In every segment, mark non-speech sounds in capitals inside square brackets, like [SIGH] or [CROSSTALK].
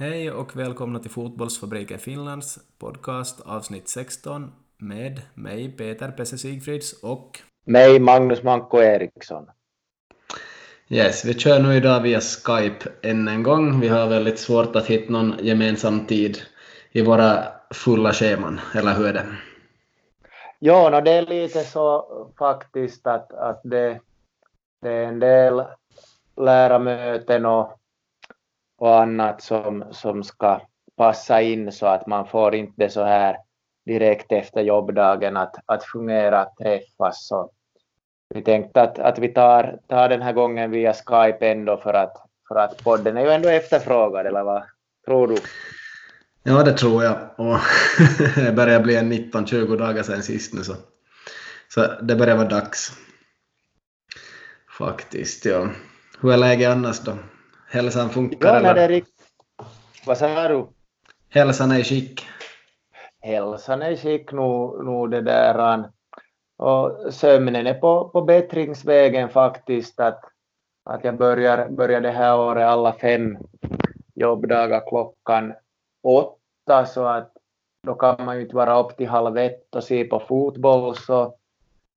Hej och välkomna till Fotbollsfabriken Finlands podcast avsnitt 16 med mig Peter Pesse Sigfrids och mig Magnus Manko Eriksson. Yes, vi kör nu idag via Skype än en gång. Vi har väldigt svårt att hitta någon gemensam tid i våra fulla scheman, eller hur är det? Ja, no, det är lite så faktiskt att, att det, det är en del lärarmöten och och annat som, som ska passa in så att man får inte så här direkt efter jobbdagen att, att fungera, att träffas. Så vi tänkte att, att vi tar, tar den här gången via Skype ändå för att, för att podden är ju ändå efterfrågad, eller vad tror du? Ja, det tror jag. Och [LAUGHS] det börjar bli en 19-20 dagar sedan sist nu så, så det börjar vara dags. Faktiskt, ja. Hur är läget annars då? Hälsan funkar? Ja, rikt... Vad sa du? Hälsan är i skick? Hälsan är i skick nu, nu det där. Och sömnen är på, på bättringsvägen faktiskt. Att, att jag börjar, börjar det här året alla fem jobbdagar klockan åtta så att då kan man ju inte vara upp till halv ett och se på fotboll så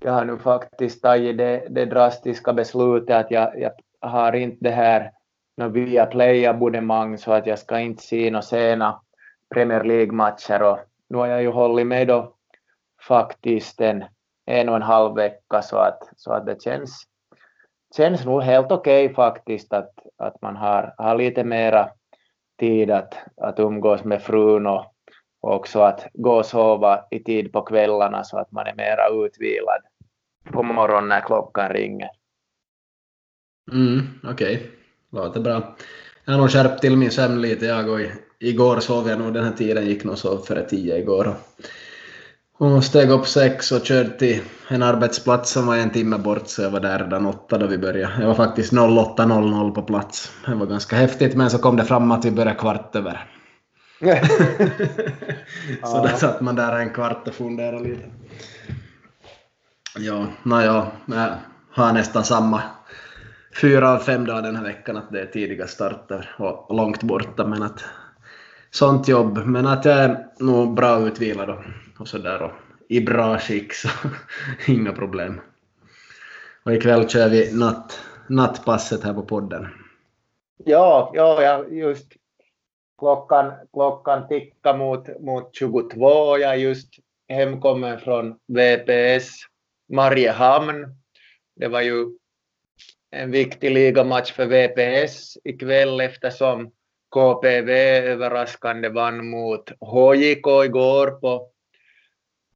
jag har nu faktiskt tagit det, det drastiska beslutet att jag, jag har inte det här via Play-abonnemang så att jag ska inte se några sena Premier League-matcher och nu har jag ju hållit med då faktiskt en, en och en halv vecka så att, så att det känns, känns nog helt okej okay faktiskt att, att man har, har lite mera tid att, att umgås med frun och, och också att gå och sova i tid på kvällarna så att man är mera utvilad på morgonen när klockan ringer. Mm, okej. Okay. Låter bra. Jag har nog skärpt till min sömn lite jag och igår sov jag nog den här tiden, gick nog sov före tio igår. Och steg upp sex och körde till en arbetsplats som var en timme bort så jag var där redan åtta då vi började. Jag var faktiskt 08.00 på plats. Det var ganska häftigt men så kom det fram att vi började kvart över. [LAUGHS] så där satt man där en kvart och funderade lite. Ja, nåja, jag har nästan samma fyra av fem dagar den här veckan att det är tidiga starter och långt borta men att sånt jobb. Men att jag är nog bra utvilad och, och sådär och i bra skick så [LAUGHS] inga problem. Och ikväll kör vi natt, nattpasset här på podden. Ja, ja, ja just klockan, klockan tickar mot, mot 22. Jag är just hemkommen från VPS Mariehamn. Det var ju en viktig ligamatch för VPS ikväll eftersom KPV överraskande vann mot HJK igår på,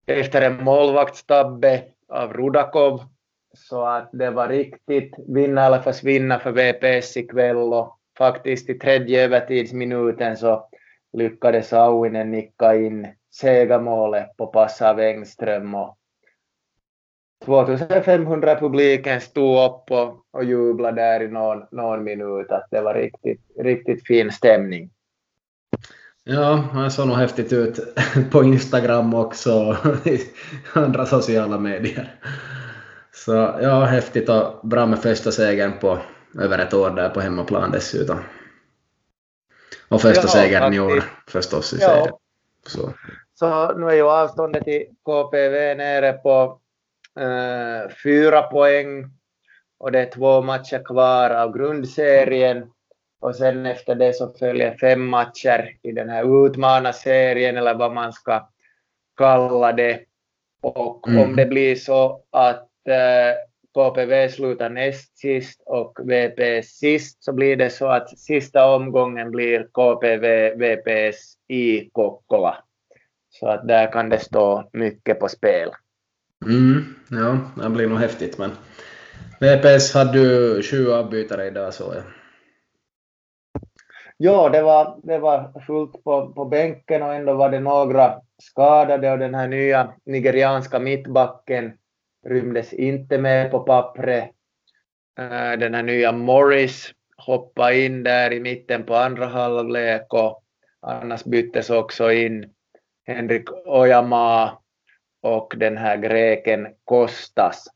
efter en målvaktstabbe av Rudakov. Så att det var riktigt vinna eller försvinna för VPS ikväll och faktiskt i tredje övertidsminuten så lyckades Auinen nicka in segermålet på pass av Engström och 2500 publiken stod upp och, och jublade där i någon, någon minut. Att det var riktigt, riktigt fin stämning. Ja, det såg nog häftigt ut [LAUGHS] på Instagram också och i andra sociala medier. Så ja, häftigt och bra med första segern på över ett år där på hemmaplan dessutom. Och första ja, segern i år förstås i ja. serien. Så. Så nu är ju avståndet till KPV nere på eh, fyra poäng och det är två matcher kvar av grundserien och sen efter det så följer fem matcher i den här utmanarserien eller vad man ska kalla det. Och mm. om det blir så att eh, KPV slutar näst sist och VPS sist så blir det så att sista omgången blir KPV VPS i Kokkola. Så att där kan det stå mycket på spel. Mm, ja, det blir nog häftigt men VPS hade ju sju avbytare idag så jag. Ja, det var, det var fullt på, på bänken och ändå var det några skadade och den här nya nigerianska mittbacken rymdes inte med på pappret. Eh, den här nya Morris hoppade in där i mitten på andra halvlek och annars byttes också in Henrik Ojamaa och den här greken Kostas.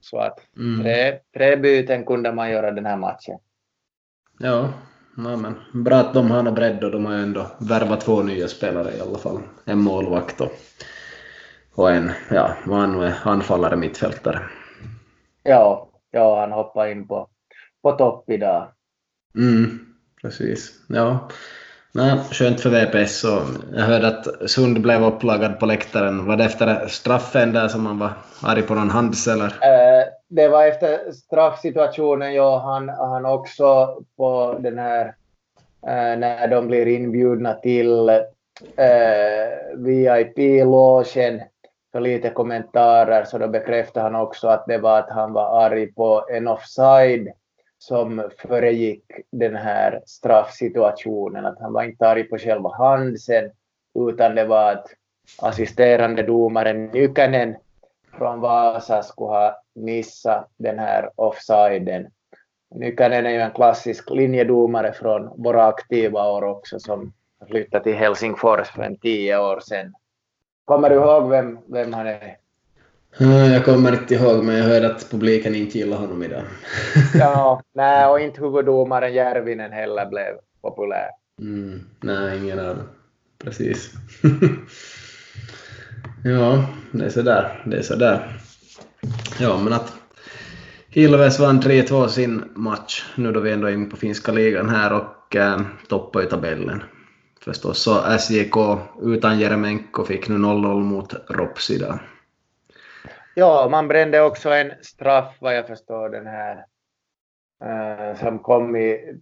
Så att mm. tre, tre byten kunde man göra den här matchen. Ja, Ja, men bra att de har någon bredd och de har ju ändå värvat två nya spelare i alla fall. En målvakt och, och en, ja, är, anfallare mittfältare. Ja, ja, han hoppar in på, på topp idag. Mm, precis. Ja. Nej, skönt för VPS. Och jag hörde att Sund blev upplagad på läktaren. Var det efter straffen där som han var arg på någon hands eller? Eh, det var efter straffsituationen, ja. Han, han också på den här eh, när de blir inbjudna till eh, VIP-logen för lite kommentarer så då bekräftade han också att det var att han var arg på en offside som föregick den här straffsituationen. Att han var inte arg på själva handsen utan det var att assisterande domaren Nykänen från Vasa skulle ha missat den här offsiden. Nykänen är ju en klassisk linjedomare från våra aktiva år också som flyttade till Helsingfors för en tio år sedan. Kommer du ihåg vem, vem han är? Jag kommer inte ihåg, men jag hörde att publiken inte gillar honom idag. [LAUGHS] ja, nej, och inte huvuddomaren Järvinen heller blev populär. Mm, nej, ingen av dem. Precis. [LAUGHS] ja, det är sådär. Det är sådär. Ja, men att Ilves vann 3-2 sin match, nu då vi ändå är inne på finska ligan här och äh, toppar i tabellen. Förstås så SJK utan Jeremenko fick nu 0-0 mot Rops idag. Ja, man brände också en straff vad jag förstår den här eh, som kom i,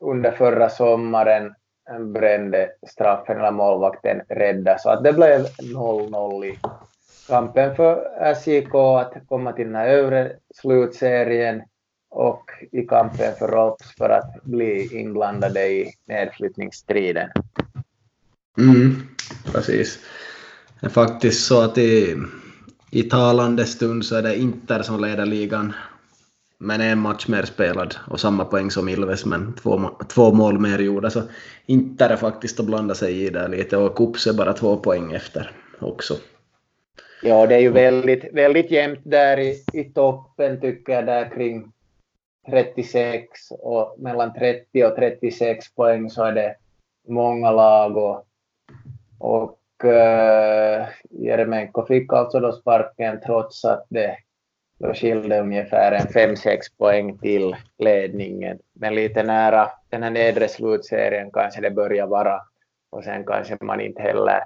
under förra sommaren eh, brände straffen eller målvakten rädda så att det blev 0-0 i kampen för SJK att komma till den här övre slutserien och i kampen för Rops för att bli inblandade i nedflyttningsstriden. Mm, precis. Det är faktiskt så att i i talande stund så är det Inter som leder ligan men en match mer spelad och samma poäng som Ilves men två, två mål mer gjorda så Inter är faktiskt att blanda sig i där lite och Kups är bara två poäng efter också. Ja, det är ju väldigt, väldigt jämnt där i, i toppen tycker jag där kring 36 och mellan 30 och 36 poäng så är det många lag och, och uh, Jeremenko fick alltså då sparken trots att det då skilde ungefär en 5-6 poäng till ledningen. Men lite nära den här nedre slutserien kanske det börjar vara och sen kanske man inte heller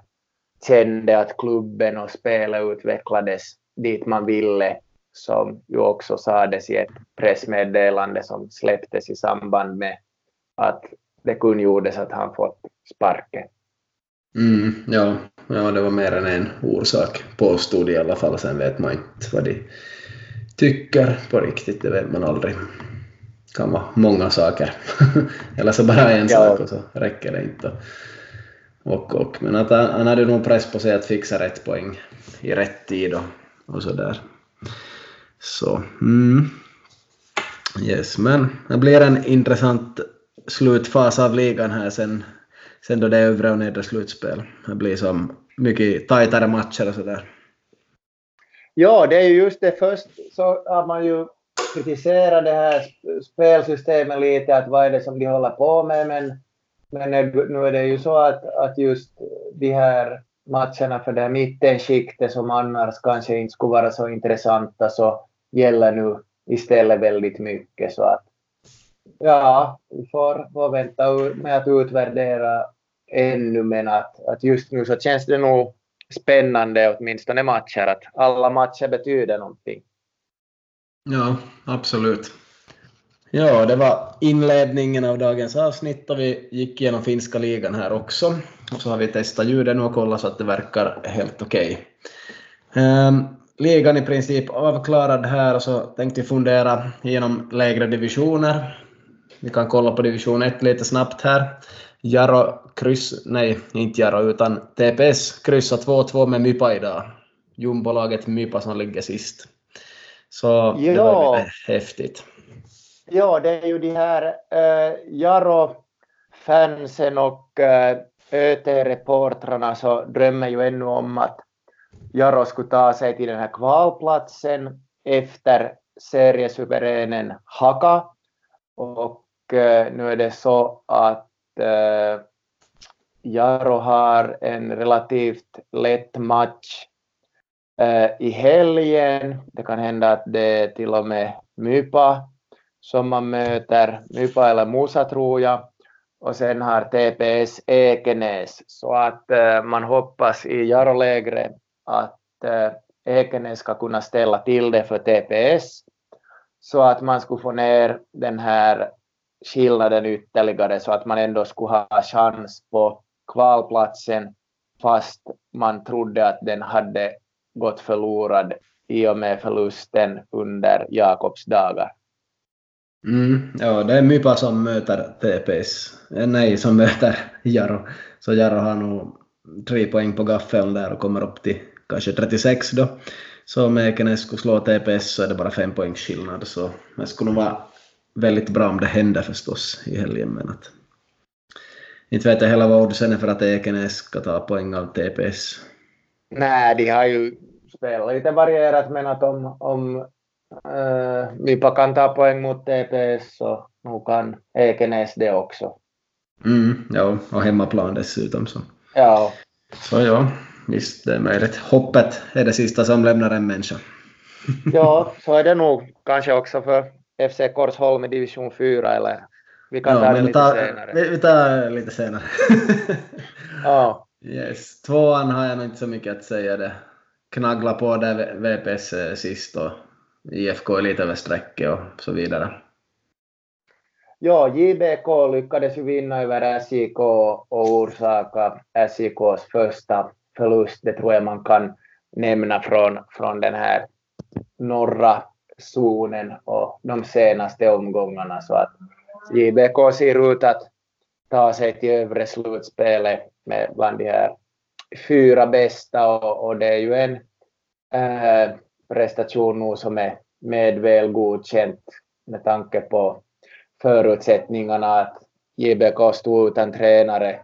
kände att klubben och spelet utvecklades dit man ville som ju också sades i ett pressmeddelande som släpptes i samband med att det kungjordes att han fått sparken. Mm, ja, ja, det var mer än en orsak påstod i alla fall. Sen vet man inte vad de tycker på riktigt, det vet man aldrig. Det kan vara många saker. [LAUGHS] Eller så bara en ja. sak och så räcker det inte. Och, och. Men att han, han hade nog press på sig att fixa rätt poäng i rätt tid och, och så där. Så, mm. Yes, men det blir en intressant slutfas av ligan här sen sen då det är övre och nedre slutspel. Det blir som mycket tajtare matcher och sådär. Ja, det är ju just det. Först så har man ju kritiserat det här spelsystemet lite, att vad är det som de håller på med, men, men nu är det ju så att, att just de här matcherna för det här mittenskiktet som annars kanske inte skulle vara så intressanta så gäller nu istället väldigt mycket så att ja, vi får, får vänta med att utvärdera ännu, men att, att just nu så känns det nog spännande, åtminstone matcher, att alla matcher betyder någonting. Ja, absolut. Ja, det var inledningen av dagens avsnitt och vi gick igenom finska ligan här också. Och så har vi testat ljuden och kollat så att det verkar helt okej. Okay. Um, ligan i princip avklarad här och så tänkte vi fundera igenom lägre divisioner. Vi kan kolla på division 1 lite snabbt här. Jaro kryss, nej inte Jaro utan TPS kryssar 2-2 med Mypa idag. Jumbolaget Mypa som ligger sist. Så ja. det var lite häftigt. Ja, det är ju de här äh, Jaro-fansen och äh, ÖT-reportrarna så drömmer ju ännu om att Jaro skulle ta sig till den här kvalplatsen efter seriesuveränen Haka. Och nu är det så att Eh, Jaro har en relativt lätt match eh, i helgen. Det kan hända att det är till och med Mypa som man möter, Mypa eller Musa tror jag. Och sen har TPS Ekenäs, så att eh, man hoppas i Jaro-lägret att Ekenäs ska kunna ställa till det för TPS så att man skulle få ner den här skillnaden ytterligare så att man ändå skulle ha chans på kvalplatsen fast man trodde att den hade gått förlorad i och med förlusten under Jakobs dagar. Mm, ja, det är Mypa som möter TPS. Eh, nej, som möter Jaro. Så Jaro har nog tre poäng på gaffeln där och kommer upp till kanske 36 då. Så om Ekenäs skulle slå TPS så är det bara fem poängs skillnad. Så det skulle nog vara väldigt bra om det händer förstås i helgen. Men att, inte vet jag heller vad oddsen är för att Ekenäs ska ta poäng av TPS. Nej, de har ju spelat lite varierat men att om, om äh, Mypa kan ta poäng mot TPS så nog kan Ekenäs det också. Mm, ja, och hemmaplan dessutom. Så. Ja. Så ja, visst det är möjligt. Hoppet är det sista som lämnar en människa. ja, så är det nog kanske också för FC Korsholm i division 4 eller vi kan ja, ta det lite ta, senare. Vi, vi tar lite senare. ja. Yes. Tvåan har jag nog inte så mycket att säga. Det knaggla på där VPS eh, sist och IFK är lite över strecket och så vidare. Ja, JBK lyckades ju vinna över SJK och orsaka SJKs första förlust. Det tror jag man kan nämna från, från den här norra zonen och de senaste omgångarna. Så att JBK ser ut att ta sig till övre slutspelet med bland de här fyra bästa och, och det är ju en äh, prestation nu som är med väl godkänt med tanke på förutsättningarna att JBK stod utan tränare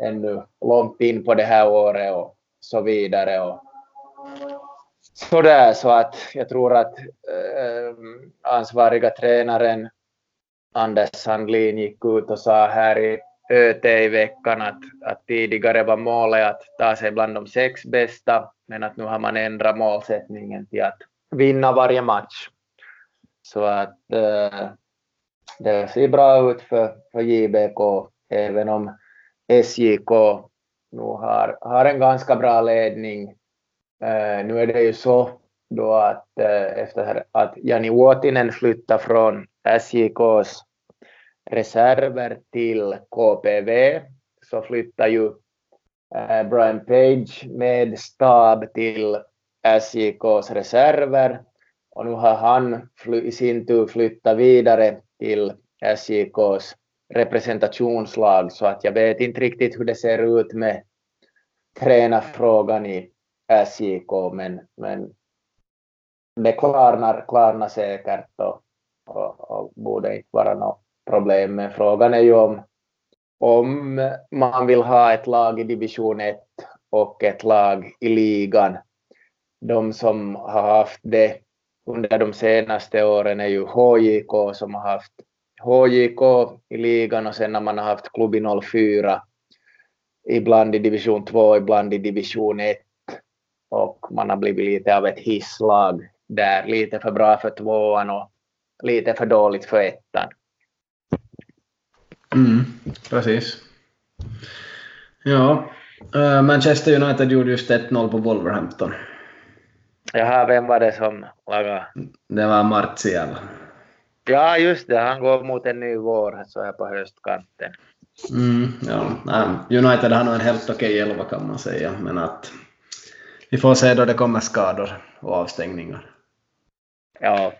ännu långt in på det här året och så vidare. Och Sådär, så att jag tror att äh, ansvariga tränaren Anders Sandlin gick ut och sa här i ÖT i veckan att, att tidigare var målet att ta sig bland de sex bästa, men att nu har man ändrat målsättningen till att vinna varje match. Så att äh, det ser bra ut för, för JBK, även om SJK nu har, har en ganska bra ledning. Eh, nu är det ju så då att eh, efter att Jani Uotinen flyttar från SJKs reserver till KPV så flyttar ju eh, Brian Page med stab till SJKs reserver. Och nu har han i sin tur flyttat vidare till SJKs representationslag. Så att jag vet inte riktigt hur det ser ut med tränarfrågan i SJK men, men det klarnar, klarnar säkert och, och, och borde inte vara något problem. Men frågan är ju om, om man vill ha ett lag i division 1 och ett lag i ligan. De som har haft det under de senaste åren är ju HJK som har haft HJK i ligan och sen när man har haft klubb i 04 ibland i division 2, ibland i division 1 och man har blivit lite av ett hisslag där, lite för bra för tvåan och lite för dåligt för ettan. Mm, precis. Ja, uh, Manchester United gjorde just 1-0 på Wolverhampton. Jaha, vem var det som lagade? Det var Martial. Ja, just det. Han går mot en ny vår så här på höstkanten. Mm, ja. United har nog en helt okej elva kan man säga, men att vi får se då det kommer skador och avstängningar. Ja.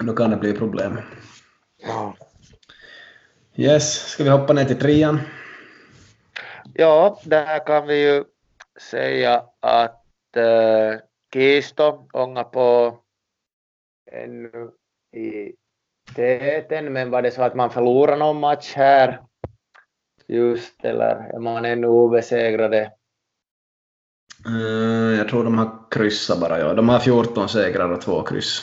Då kan det bli problem. Ja. Yes, ska vi hoppa ner till trean? Ja, där kan vi ju säga att äh, Kisto ångar på ännu i täten, men var det så att man förlorar någon match här just, eller är man ännu obesegrade? Uh, jag tror de har kryssat bara, ja. De har 14 segrar och två kryss.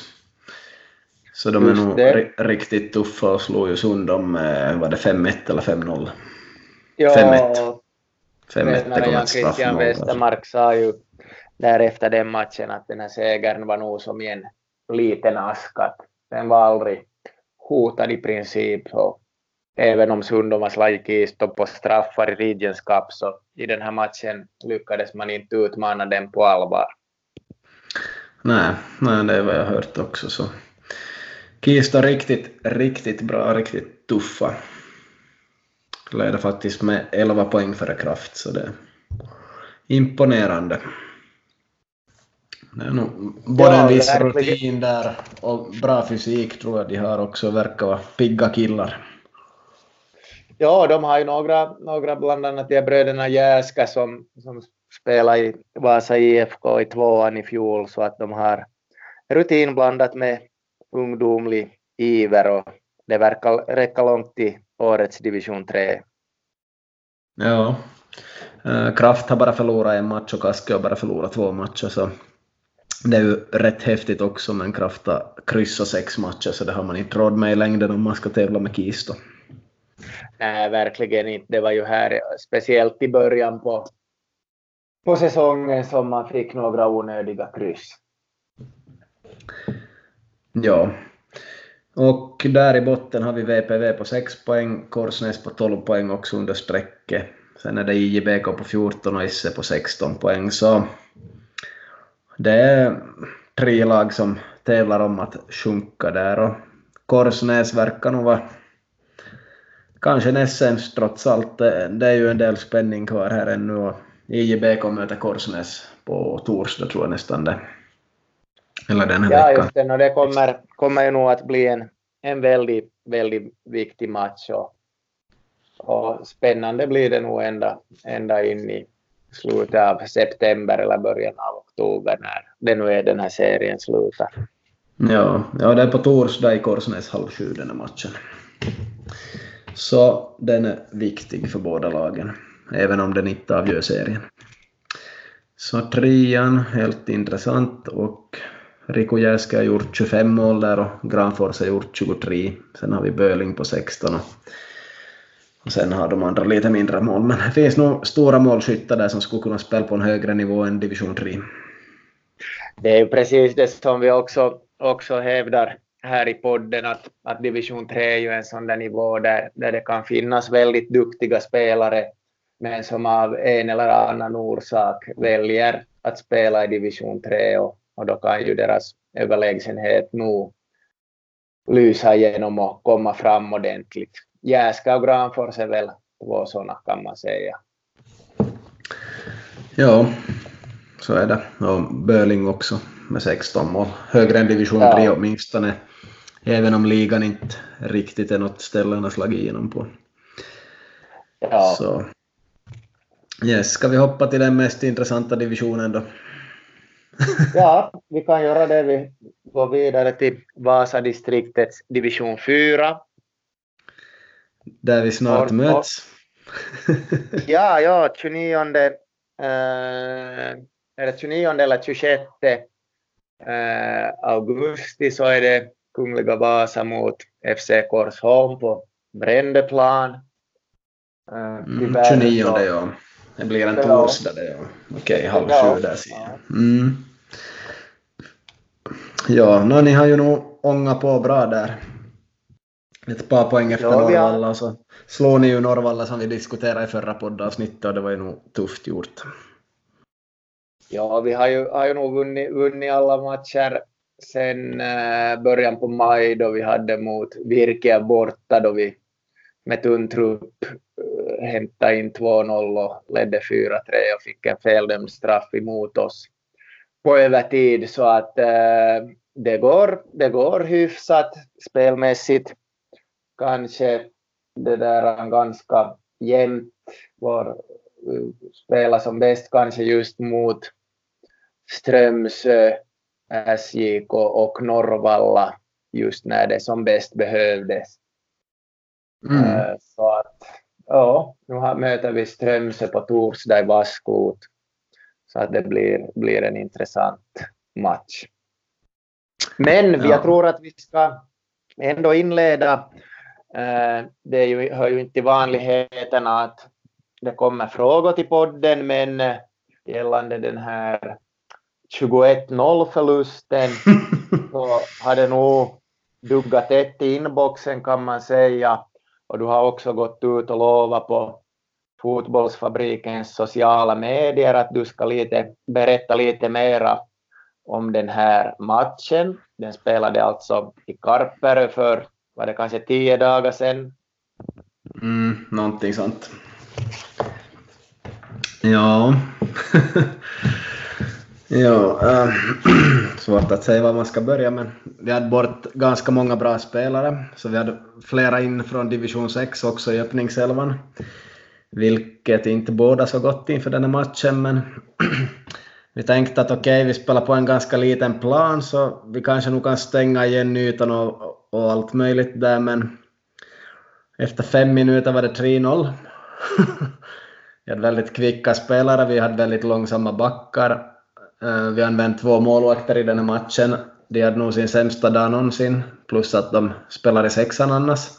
Så de är nog riktigt tuffa och slog ju Sundom med, var det 5-1 eller 5-0? Ja, 5-1. 5-1 Jan Christian Westermark sa ju därefter den matchen att den här segern var nog som en liten ask. Den var aldrig hotad i princip. Och även om Sundomas gick i stopp på straffar i Regions Cup så i den här matchen lyckades man inte utmana den på allvar. Nej, nej det är vad jag hört också. Så. Kista riktigt, riktigt bra, riktigt tuffa. Leder faktiskt med 11 poäng före Kraft, så det är imponerande. Det är nog både en viss rutin där och bra fysik tror jag de har också, verkar vara pigga killar. Ja, de har ju några, några bland annat de bröderna Jäska som, som spelar i Vasa IFK i tvåan i fjol, så att de har rutin blandat med ungdomlig iver och det verkar räcka långt till årets division 3. Ja, eh, Kraft har bara förlorat en match och Kaski har bara förlorat två matcher, så det är ju rätt häftigt också, men Kraft har kryssat sex matcher, så det har man inte råd med i längden om man ska tävla med Kisto. Nej, verkligen inte. Det var ju här, speciellt i början på, på säsongen, som man fick några onödiga kryss. Ja. Och där i botten har vi VPV på 6 poäng, Korsnäs på 12 poäng också under strecket. Sen är det IJBK på 14 och Isse på 16 poäng, så det är tre lag som tävlar om att sjunka där och Korsnäs verkar nog vara kanske näst sämst trots allt. Det är ju en del spänning kvar här ännu och IJBK möter Korsnäs på torsdag tror jag nästan det. Eller den här ja, veckan. just det. Och det kommer, kommer ju nog att bli en, en väldigt, väldigt viktig match och, och spännande blir det nog ända, ända in i slutet av september eller början av oktober när det nu är den här serien slutar. Ja, ja det är på torsdag i Korsnäs halv sju den här matchen. Så den är viktig för båda lagen, även om den inte avgör serien. Så trean, helt intressant och Riku Jäske har gjort 25 mål där och Granfors har gjort 23. Sen har vi Böling på 16 och, och sen har de andra lite mindre mål. Men det finns nog stora målskyttar där som skulle kunna spela på en högre nivå än division 3. Det är ju precis det som vi också, också hävdar här i podden att, att division 3 är ju en sån där nivå där, där det kan finnas väldigt duktiga spelare men som av en eller annan orsak väljer att spela i division 3 och, och då kan ju deras överlägsenhet nog lysa igenom och komma fram ordentligt. Jäska och Granfors är väl två sådana kan man säga. Ja, så är det. Och Böling också med 16 mål. Högre än division 3 ja. åtminstone. Även om ligan inte riktigt är något ställe han har slagit igenom på. Ja. Så. Yes, ska vi hoppa till den mest intressanta divisionen då? [LAUGHS] ja, vi kan göra det. Vi går vidare till Vasa-distriktets division 4. Där vi snart och, möts. [LAUGHS] ja, ja, 29, eh, är det 29 eller 26 eh, augusti så är det Kungliga Vasa mot FC Korsholm på Brändeplan. Eh, mm, 29 så, ja. Det blir en torsdag det ja. Okej, halv sju där ser jag. Mm. Ja, no, ni har ju nog ångat på bra där. Ett par poäng efter ja, Norrvalla har... så slår ni ju Norrvalla som vi diskuterade i förra poddavsnittet och det var ju nog tufft gjort. Ja, vi har ju, har ju nog vunnit, vunnit alla matcher sen eh, början på maj då vi hade mot Virke borta då vi med tunn trupp eh, hämtade in 2-0 och ledde 4-3 och fick en feldömd straff emot oss på övertid så att eh, det, går, det går hyfsat spelmässigt. Kanske det där ganska jämnt. Vår eh, spelar som bäst kanske just mot Strömsö SJK och Norrvalla just när det som bäst behövdes. Mm. Eh, så att, ja, nu möter vi Strömsö på torsdag i Vaskot. Så att det blir, blir en intressant match. Men ja. jag tror att vi ska, ändå inleda. Eh, det är ju, hör ju inte till vanligheterna att det kommer frågor till podden, men eh, gällande den här 21-0-förlusten [LAUGHS] så har det nog duggat ett i inboxen kan man säga. Och du har också gått ut och lovat på Fotbollsfabrikens sociala medier att du ska lite, berätta lite mera om den här matchen. Den spelade alltså i Karpere för, var det kanske tio dagar sedan? Mm, någonting sånt. Ja. [LAUGHS] ja, äh, [CLEARS THROAT] svårt att säga var man ska börja men vi hade bort ganska många bra spelare så vi hade flera in från division 6 också i öppningselvan. Vilket inte båda så gott inför den här matchen men [CLEARS THROAT] vi tänkte att okej, okay, vi spelar på en ganska liten plan så vi kanske nog kan stänga igen ytan och, och allt möjligt där men efter fem minuter var det 3-0. [LAUGHS] vi hade väldigt kvicka spelare, vi hade väldigt långsamma backar. Eh, vi använde två målvakter i den här matchen. De hade nog sin sämsta dag någonsin, plus att de spelar i sexan annars.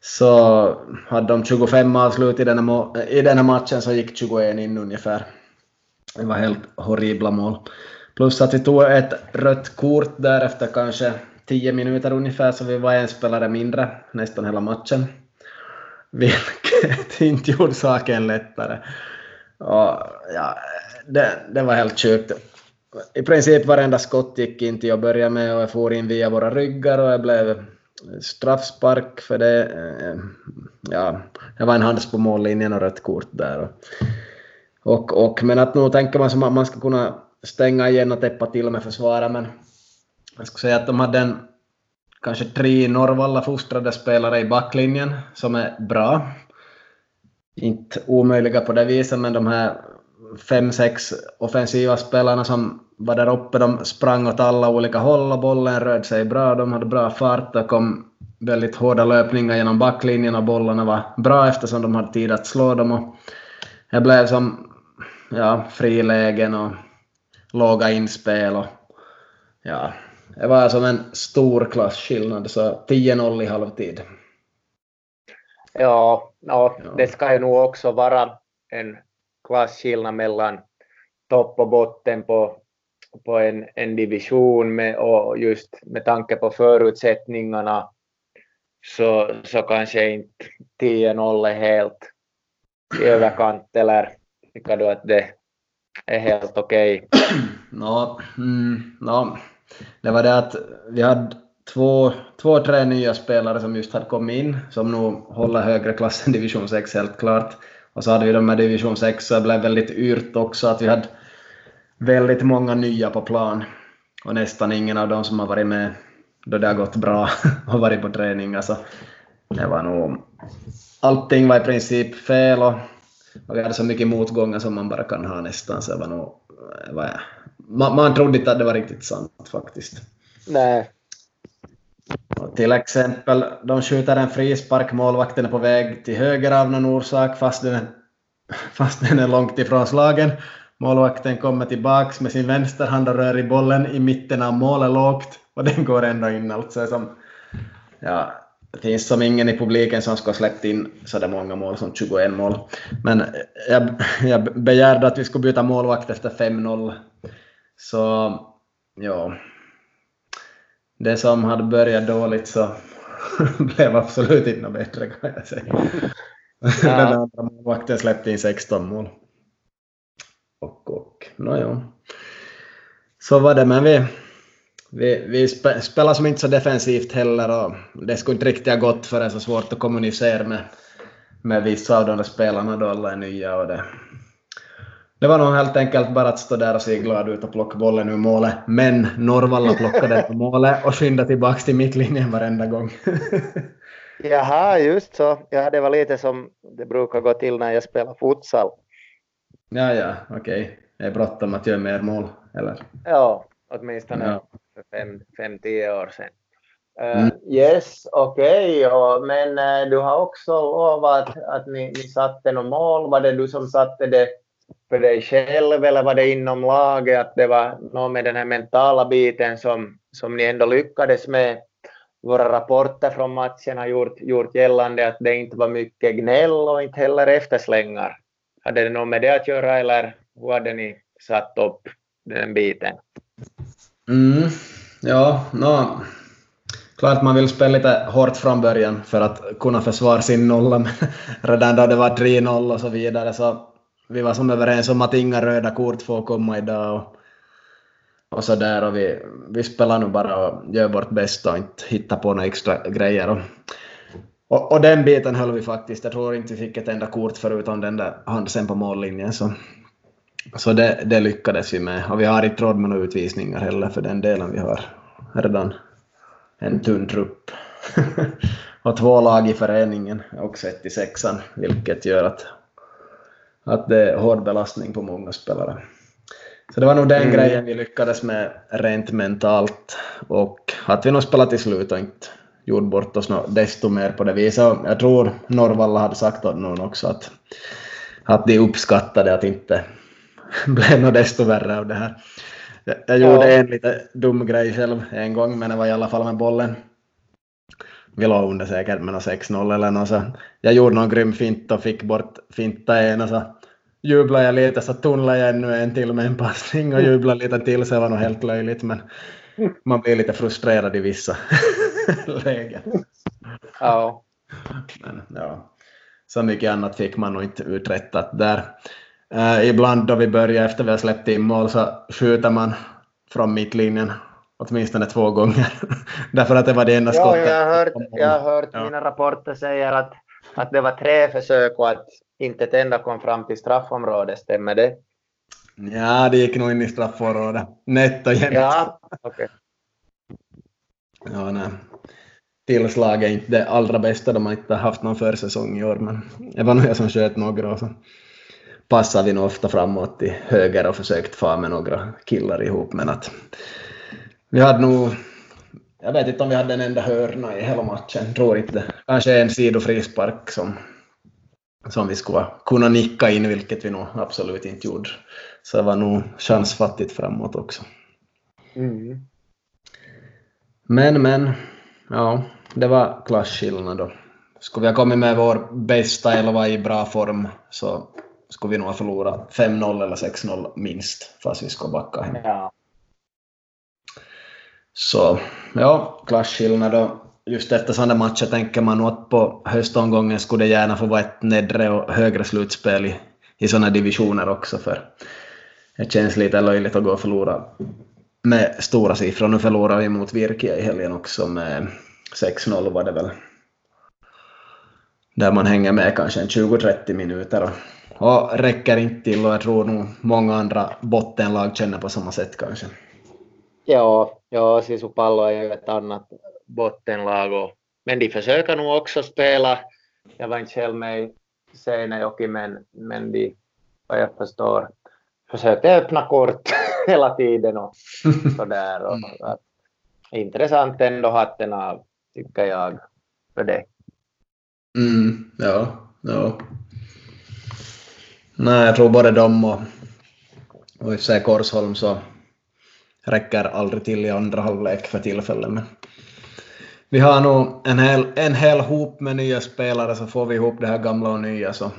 Så hade de 25 avslut i den här, i den här matchen så gick 21 in ungefär. Det var helt horribla mål. Plus att vi tog ett rött kort där efter kanske 10 minuter ungefär, så vi var en spelare mindre nästan hela matchen. Vilket [LAUGHS] inte gjorde saken lättare. Och, ja, det, det var helt sjukt. I princip varenda skott gick in till att börja med och jag for in via våra ryggar och jag blev straffspark för det. Eh, ja, det var en hands på mållinjen och rött kort där. Och, och, men att nu tänker man som att man ska kunna stänga igen och täppa till med försvaret, men jag skulle säga att de hade en, kanske tre Norrvalla fostrade spelare i backlinjen som är bra. Inte omöjliga på det viset, men de här fem, sex offensiva spelarna som var där uppe, de sprang åt alla olika håll och bollen rörde sig bra. De hade bra fart och kom väldigt hårda löpningar genom backlinjen och bollarna var bra eftersom de hade tid att slå dem. Och det blev som ja, frilägen och låga inspel och ja, det var som en stor klasskillnad, så 10-0 i halvtid. Ja, ja, det ska ju nog också vara en klasskillnad mellan topp och botten på, på en, en division med, och just med tanke på förutsättningarna så, så kanske inte 10-0 är helt i [CLEARS THROAT] överkant eller tycker du att det är helt okej? [CLEARS THROAT] Okay? no, mm, no. Det var det att vi hade två, två, tre nya spelare som just hade kommit in, som nog håller högre klass än division 6 helt klart. Och så hade vi de med division 6, så det blev väldigt yrt också att vi hade väldigt många nya på plan. Och nästan ingen av dem som har varit med då det har gått bra [LAUGHS] och varit på träning. Alltså, det var nog... Allting var i princip fel och och vi hade så mycket motgångar som man bara kan ha nästan, så det var nog... Var, man, man trodde inte att det var riktigt sant faktiskt. Nej. Till exempel, de skjuter en frispark, målvakten är på väg till höger av någon orsak fast den är, [LAUGHS] fast den är långt ifrån slagen. Målvakten kommer tillbaks med sin vänsterhand och rör i bollen i mitten av målet lågt och den går ändå in. Alltså som, ja, det finns som ingen i publiken som ska ha släppt in så där många mål som 21 mål. Men eh, jag, [LAUGHS] jag begärde att vi skulle byta målvakt efter 5-0. Så ja, det som hade börjat dåligt så [LAUGHS] blev absolut inte bättre kan jag säga. Ja. Den andra målvakten släppte in 16 mål. Och, och, nåja. Så var det, men vi, vi, vi spelar som inte så defensivt heller och det skulle inte riktigt ha gått för det är så svårt att kommunicera med, med vissa av de där spelarna då alla är nya och det, det var nog helt enkelt bara att stå där och se glad ut och plocka bollen ur målet. Men Norvalla plockade den på målet och skyndade tillbaka till mittlinjen varenda gång. [LAUGHS] Jaha, just så. Ja, det var lite som det brukar gå till när jag spelar futsal. Ja, ja, okej. Okay. Det är bråttom att göra mer mål, eller? Ja, åtminstone ja. för fem, fem, tio år sedan. Uh, mm. Yes, okej, okay. men uh, du har också lovat att ni, ni satte något mål. Var det du som satte det för dig själv eller var det inom laget att det var något med den här mentala biten som, som ni ändå lyckades med? våra rapporter från matchen har gjort, gjort gällande att det inte var mycket gnäll och inte heller efterslängar. Hade det något med det att göra eller hur hade ni satt upp den biten? Mm, ja, no, klart man vill spela lite hårt från början för att kunna försvara sin nolla, men [LAUGHS] redan då det var 3-0 och så vidare så vi var som överens om att inga röda kort får komma idag och, och så där och vi, vi spelar nu bara och gör vårt bästa och inte hittar på några extra grejer. Och, och, och, den biten höll vi faktiskt. Jag tror inte vi fick ett enda kort förutom den där handen på mållinjen. Så, så det, det lyckades vi med. Och vi har inte råd med några utvisningar heller för den delen. Vi har redan en tunn trupp. [LAUGHS] och två lag i föreningen, också ett i sexan, vilket gör att, att det är hård belastning på många spelare. Så det var nog den mm. grejen vi lyckades med rent mentalt och att vi nog spelade till slut och inte gjorde bort oss desto mer på det viset. Jag tror Norvalla hade sagt åt någon också att, att de uppskattade att inte [LAUGHS] blev något desto värre av det här. Jag gjorde ja. en lite dum grej själv en gång, men det var i alla fall med bollen. Vi låg under säkert med 6-0 eller något så. Jag gjorde någon grym fint och fick bort finta en och så jublade jag lite så tunnlade jag ännu en till med en passning och jublade lite till så det var nog helt löjligt men man blir lite frustrerad i vissa lägen. [LAUGHS] Ja. Men ja, så mycket annat fick man nog inte uträttat där. Uh, ibland då vi börjar efter vi har släppt in mål så skjuter man från mittlinjen åtminstone två gånger. [LAUGHS] Därför att det var det enda skottet. Ja, jag har hört, jag har hört ja. mina rapporter säger att, att det var tre försök och att inte ett enda kom fram till straffområdet, stämmer det? Ja, det gick nog in i straffområdet. Nätt och jämnt. Ja. Okay. Ja, nej. Tillslag är inte det allra bästa, de har inte haft någon försäsong i år, men det var nog jag som sköt några och så passade vi nog ofta framåt till höger och försökt få med några killar ihop, men att vi hade nog jag vet inte om vi hade en enda hörna i hela matchen, tror inte. Kanske en sidofrispark som som vi skulle kunna nicka in, vilket vi nog absolut inte gjorde. Så det var nog chansfattigt framåt också. Mm. Men, men, ja, det var klasskillnad då. Skulle vi ha kommit med vår bästa elva i bra form så skulle vi nog ha förlorat 5-0 eller 6-0 minst, fast vi skulle backa hem. Ja. Så, ja, klasskillnad då just efter sådana matcher tänker man nog att på höstomgången skulle det gärna få vara ett nedre och högre slutspel i, i sådana divisioner också för det känns lite löjligt att gå och förlora med stora siffror. Nu förlorade vi mot Virkia i helgen också med 6-0 var det väl. Där man hänger med kanske en 20-30 minuter och, och räcker inte till och jag tror nog många andra bottenlag känner på samma sätt kanske. Ja, ja Sisupallo är ju ett annat bottenlag. Och, men de försöker nog också spela. Jag var inte själv med i Seinäjoki, men, men de, vad jag förstår, försökte öppna kort [LAUGHS] hela tiden och [LAUGHS] sådär. Och, mm. att, intressant ändå hatten av, tycker jag, för det. Mm, ja, ja. Nej, jag tror både de och, och i sig Korsholm så räcker aldrig till i andra halvlek för tillfället. Men vi har nog en hel, en hel hop med nya spelare så får vi ihop det här gamla och nya så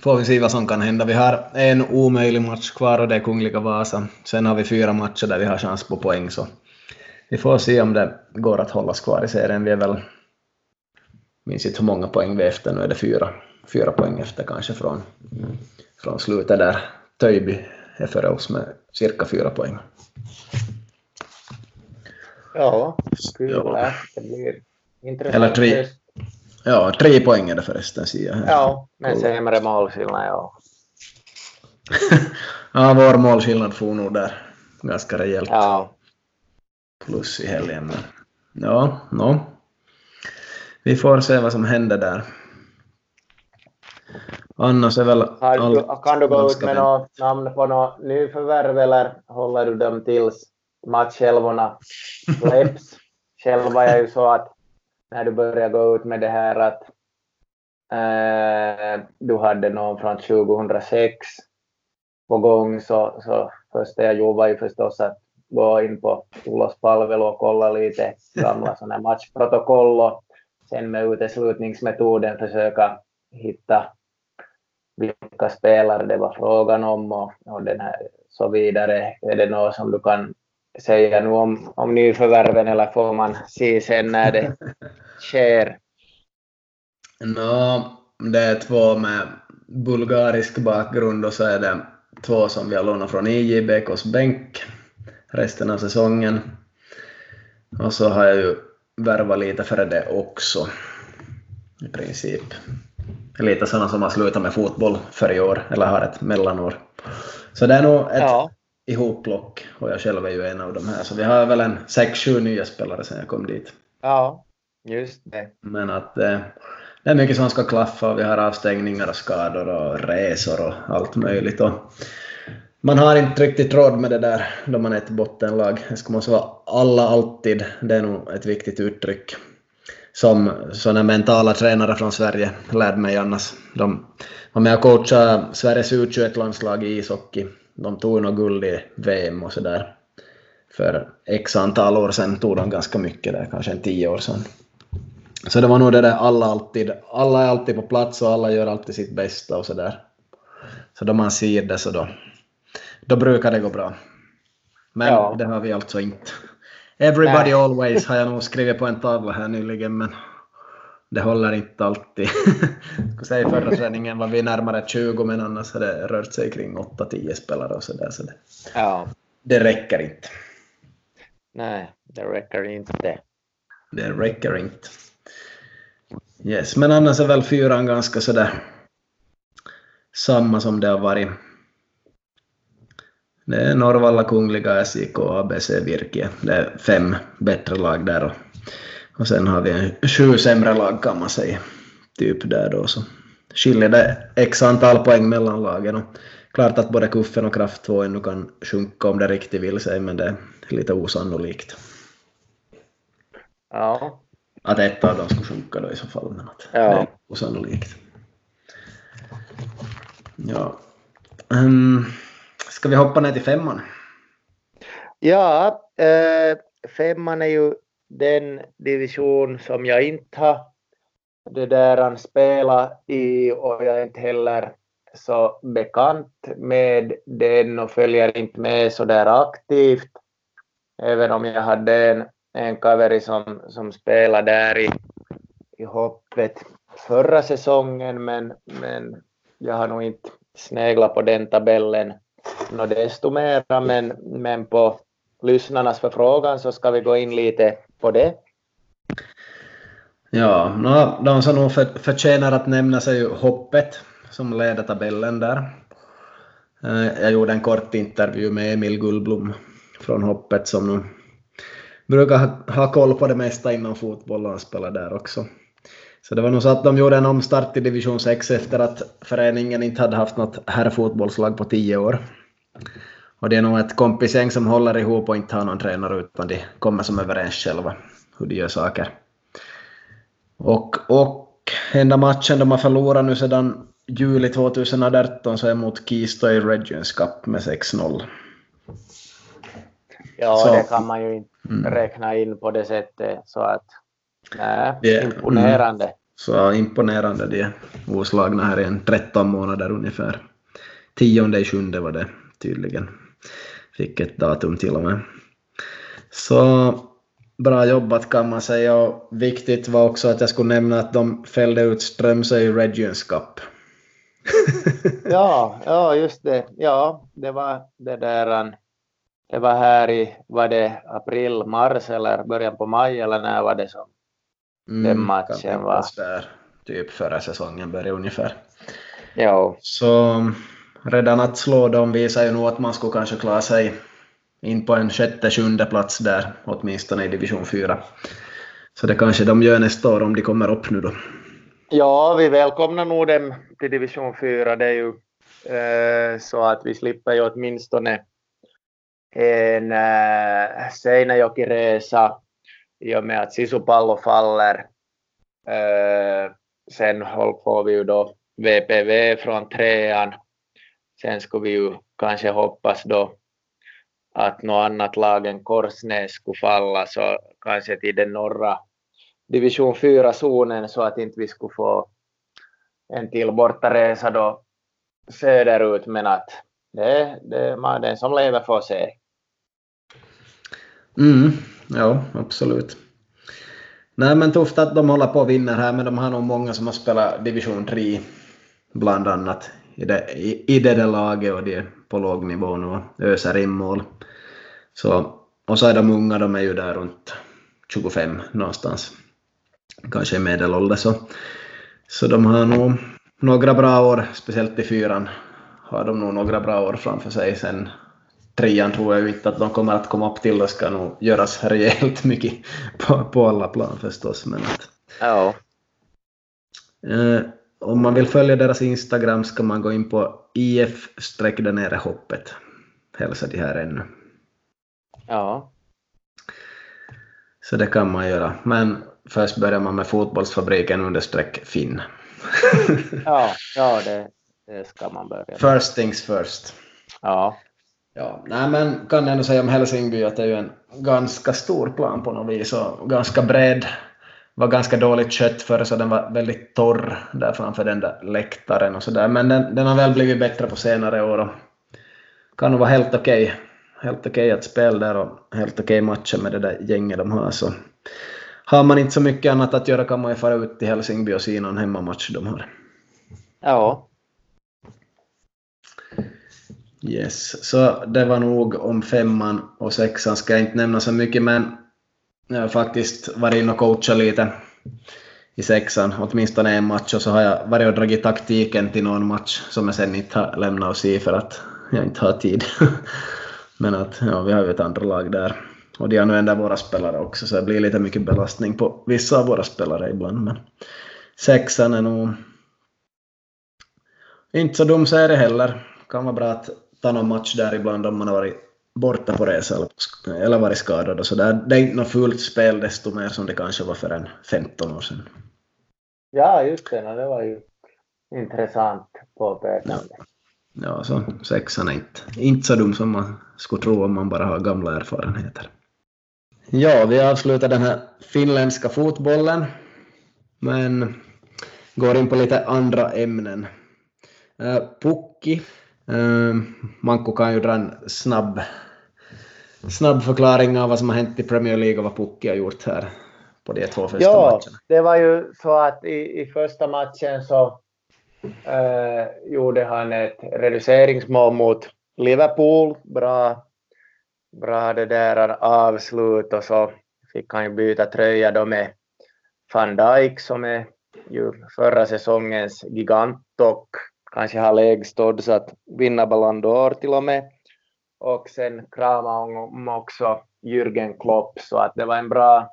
får vi se vad som kan hända. Vi har en omöjlig match kvar och det är Kungliga Vasa. Sen har vi fyra matcher där vi har chans på poäng så vi får se om det går att hållas kvar i serien. Vi är väl, minns inte hur många poäng vi är efter, nu är det fyra, fyra poäng efter kanske från, från slutet där. Töjby är före oss med cirka fyra poäng. Ja, kul ja. det blir intressant. Eller tre, ja, tre poäng är det förresten, ser jag. Ja, men sämre målskillnad, ja. [LAUGHS] ja, vår målskillnad får nog där ganska rejält. Ja. Plus i helgen. Men ja, no. Vi får se vad som händer där. Annars är väl allt Kan du gå ut med något namn på något nyförvärv eller håller du dem tills matchälvorna släpps. Själv var jag ju så att när du började gå ut med det här att eh, du hade någon från 2006 på gång så, så första jag gjorde var ju förstås att gå in på Ulos palvelu och kolla lite gamla [LAUGHS] sådana matchprotokoll och sen med uteslutningsmetoden försöka hitta vilka spelare det var frågan om och, och den här, så vidare. Är det något som du kan säga nu om, om nyförvärven eller får man se sen när det [LAUGHS] sker? No, det är två med bulgarisk bakgrund och så är det två som vi har lånat från IJBKs bänk resten av säsongen. Och så har jag ju värvat lite före det också, i princip. Lite sådana som har slutat med fotboll för i år, eller har ett mellanår. Så det är nog ett ja. Ihopplock, och jag själv är ju en av de här. Så vi har väl en sex, sju nya spelare sedan jag kom dit. Ja, just det. Men att eh, det är mycket som ska klaffa och vi har avstängningar och skador och resor och allt möjligt. Och man har inte riktigt råd med det där då man är ett bottenlag. Det ska måste vara alla alltid, det är nog ett viktigt uttryck. Som sådana mentala tränare från Sverige lärde mig annars. De var med och coachade Sveriges U21-landslag i ishockey. De tog nog guld i VM och sådär. För x antal år sedan tog de ganska mycket där, kanske en tio år sedan. Så det var nog det där alla alltid, alla är alltid på plats och alla gör alltid sitt bästa och sådär. Så då man ser det så då, då brukar det gå bra. Men ja. det har vi alltså inte. Everybody Nej. always har jag nog skrivit på en tavla här nyligen men det håller inte alltid. [LAUGHS] jag säga förra träningen var vi närmare 20 men annars har det rört sig kring 8-10 spelare och sådär så det, ja. det räcker inte. Nej, det räcker inte. Det räcker inte. Yes, men annars är väl fyran ganska sådär samma som det har varit. Det är Norrvalla, Kungliga, SIK, ABC, Virke. Det är fem bättre lag där och, sen har vi en sju sämre lag kan man säga. Typ där då så skiljer det x antal poäng mellan lagen. Och klart att både Kuffen och Kraft 2 ännu kan sjunka om det riktigt vill sig men det är lite osannolikt. Ja, att ett av dem skulle sjunka då i så fall, men att ja. det är osannolikt. Ja. Um, ska vi hoppa ner till femman? Ja, äh, femman är ju den division som jag inte har det där han spelar i och jag är inte heller så bekant med den och följer inte med så där aktivt. Även om jag hade en en kaveri som, som spelade där i, i hoppet förra säsongen, men, men jag har nog inte sneglat på den tabellen desto mera, men, men på lyssnarnas förfrågan så ska vi gå in lite på det. Ja, no, de som nog för, förtjänar att nämnas är ju hoppet som leder tabellen där. Eh, jag gjorde en kort intervju med Emil Gullblom från hoppet som nu brukar ha, ha koll på det mesta inom fotboll och spelar där också. Så det var nog så att de gjorde en omstart i division 6 efter att föreningen inte hade haft något herrfotbollslag på tio år. Och det är nog ett kompisgäng som håller ihop och inte har någon tränare utan de kommer som överens själva hur de gör saker. Och, och enda matchen de har förlorat nu sedan juli 2018 så är mot Keystone Regions Cup med 6-0. Ja, så. det kan man ju inte mm. räkna in på det sättet. Så att, nej, yeah. imponerande. Mm. Så imponerande, de är oslagna här i en 13 månader ungefär. Tionde i sjunde var det tydligen. Fick ett datum till och med. Så bra jobbat kan man säga och viktigt var också att jag skulle nämna att de fällde ut Strömsö i Regions Cup. [LAUGHS] ja, ja, just det. Ja, det var det där det var här i, var det april, mars eller början på maj eller när var det som mm, den matchen var? Där, typ förra säsongen började ungefär. Ja. Så redan att slå dem visar ju nog att man skulle kanske klara sig in på en sjätte, sjunde plats där, åtminstone i division 4. Så det kanske de gör nästa år om de kommer upp nu då. Ja, vi välkomnar nog dem till division 4. Det är ju eh, så att vi slipper ju åtminstone en eh, Seinäjoki-resa i och med att Sisupallo faller. Eh, sen får vi ju då VPV från trean. Sen skulle vi ju kanske hoppas då att något annat lag än Korsnäs skulle falla så kanske till den norra division 4-zonen så att inte vi skulle få en till bortaresa då söderut men att det, det, man, den som lever får se. Mm, ja, absolut. Nej, men tufft att de håller på och vinner här, men de har nog många som har spelat division 3 bland annat i det, i, i det där laget och de är på låg nivå nu och öser in mål. Så, och så är de unga, de är ju där runt 25 någonstans, kanske i medelålder. Så, så de har nog några bra år, speciellt i fyran, har de nog några bra år framför sig. Sen trean tror jag inte att de kommer att komma upp till. Det ska nog göras rejält mycket på, på alla plan förstås. Men att, ja. eh, om man vill följa deras Instagram ska man gå in på if nere hoppet. Hälsa de här ännu. Ja. Så det kan man göra. Men först börjar man med fotbollsfabriken understreck Finn. [LAUGHS] ja, ja det, det ska man börja med. First things first. Ja. Ja, nej men kan ändå säga om Helsingby att det är ju en ganska stor plan på något vis och ganska bred. Var ganska dåligt kött förr så den var väldigt torr där framför den där läktaren och sådär. Men den, den har väl blivit bättre på senare år och kan nog vara helt okej. Okay. Helt okej okay att spela där och helt okej okay matcher med det där gänget de har. Så har man inte så mycket annat att göra kan man ju fara ut till Helsingby och se någon hemmamatch de har. Ja, Yes, så det var nog om femman och sexan ska jag inte nämna så mycket men jag har faktiskt varit inne och coachat lite i sexan, åtminstone en match och så har jag varit och dragit taktiken till någon match som jag sen inte har lämnat och se för att jag inte har tid. [LAUGHS] men att ja, vi har ju ett andra lag där och de använder våra spelare också så det blir lite mycket belastning på vissa av våra spelare ibland men sexan är nog inte så dum serie heller. Kan vara bra att ta någon match där ibland om man har varit borta på resa eller varit skadad och sådär. Det är inte något fult spel desto mer som det kanske var för en 15 år sedan. Ja, just det. Det var ju intressant påpekande. Ja. ja, så sexan är inte, inte så dum som man skulle tro om man bara har gamla erfarenheter. Ja, vi avslutar den här finländska fotbollen, men går in på lite andra ämnen. Uh, Pukki Manko kan ju dra en snabb, snabb förklaring av vad som har hänt i Premier League och vad Pukki har gjort här på de två första ja, matcherna. det var ju så att i, i första matchen så eh, gjorde han ett reduceringsmål mot Liverpool. Bra, bra det där avslut och så fick han ju byta tröja då med van Dijk som är ju förra säsongens gigant och kanske har lägst odds att vinna Ballon d'Or till och med. Och sen kramade om också Jürgen Klopp, så att det var en bra,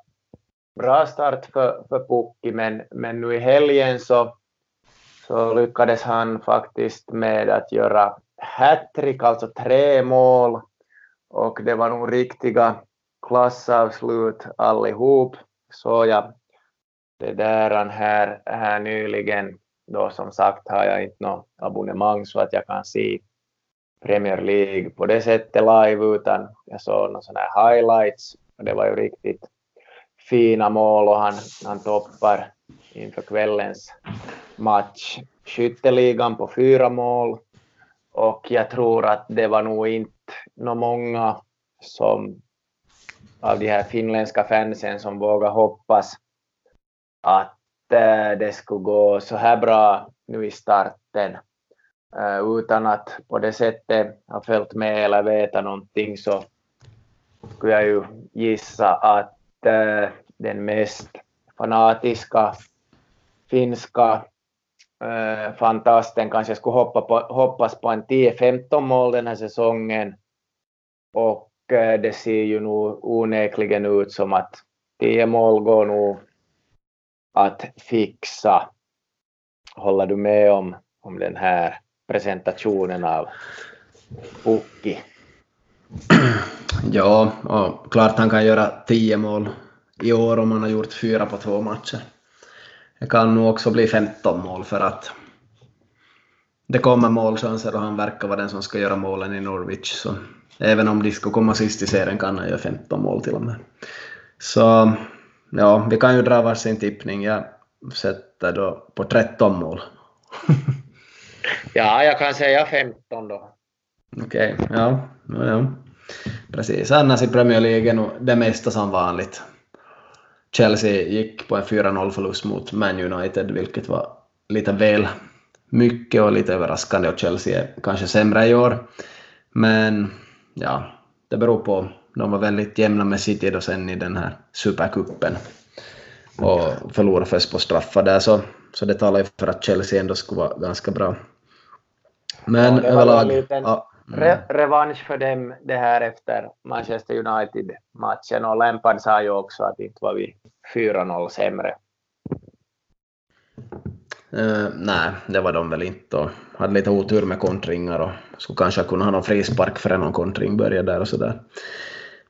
bra start för, för Pukki, men, men nu i helgen så, så lyckades han faktiskt med att göra hattrick, alltså tre mål, och det var nog riktiga klassavslut allihop, så jag det där här, här nyligen då som sagt har jag inte något abonnemang så att jag kan se Premier League på det sättet live utan jag såg några sådana här highlights. Och det var ju riktigt fina mål och han, han toppar inför kvällens match skytteligan på fyra mål. Och jag tror att det var nog inte några många som av de här finländska fansen som vågar hoppas att det skulle gå så här bra nu i starten. Eh, utan att på det sättet ha följt med eller veta någonting så skulle jag ju gissa att eh, den mest fanatiska finska eh, fantasten kanske skulle hoppa på, hoppas på en 10-15 mål den här säsongen. Och eh, det ser ju nog onekligen ut som att 10 mål går nog att fixa. Håller du med om, om den här presentationen av Pukki? Ja, och klart han kan göra tio mål i år om han har gjort fyra på två matcher. Det kan nog också bli 15 mål för att det kommer målchanser och han verkar vara den som ska göra målen i Norwich. Så även om de skulle komma sist i serien kan han göra 15 mål till och med. Så ja, vi kan ju dra varsin tippning. Jag sätter då på 13 mål. [LAUGHS] ja, jag kan säga 15 då. Okej, okay, ja, ja, ja. Precis, annars i Premier League det mesta som vanligt. Chelsea gick på en 4-0 förlust mot Man United, vilket var lite väl mycket och lite överraskande och Chelsea är kanske sämre i år. Men ja, det beror på. De var väldigt jämna med City då sen i den här supercupen och förlorade först på straffar där så, så det talar ju för att Chelsea ändå skulle vara ganska bra. Men ja, överlag... Ja, mm. re revansch för dem det här efter Manchester United-matchen och Lampard sa ju också att inte var vi 4-0 sämre. Uh, nej, det var de väl inte och hade lite otur med kontringar och skulle kanske kunna ha någon frispark för någon kontring började där och sådär.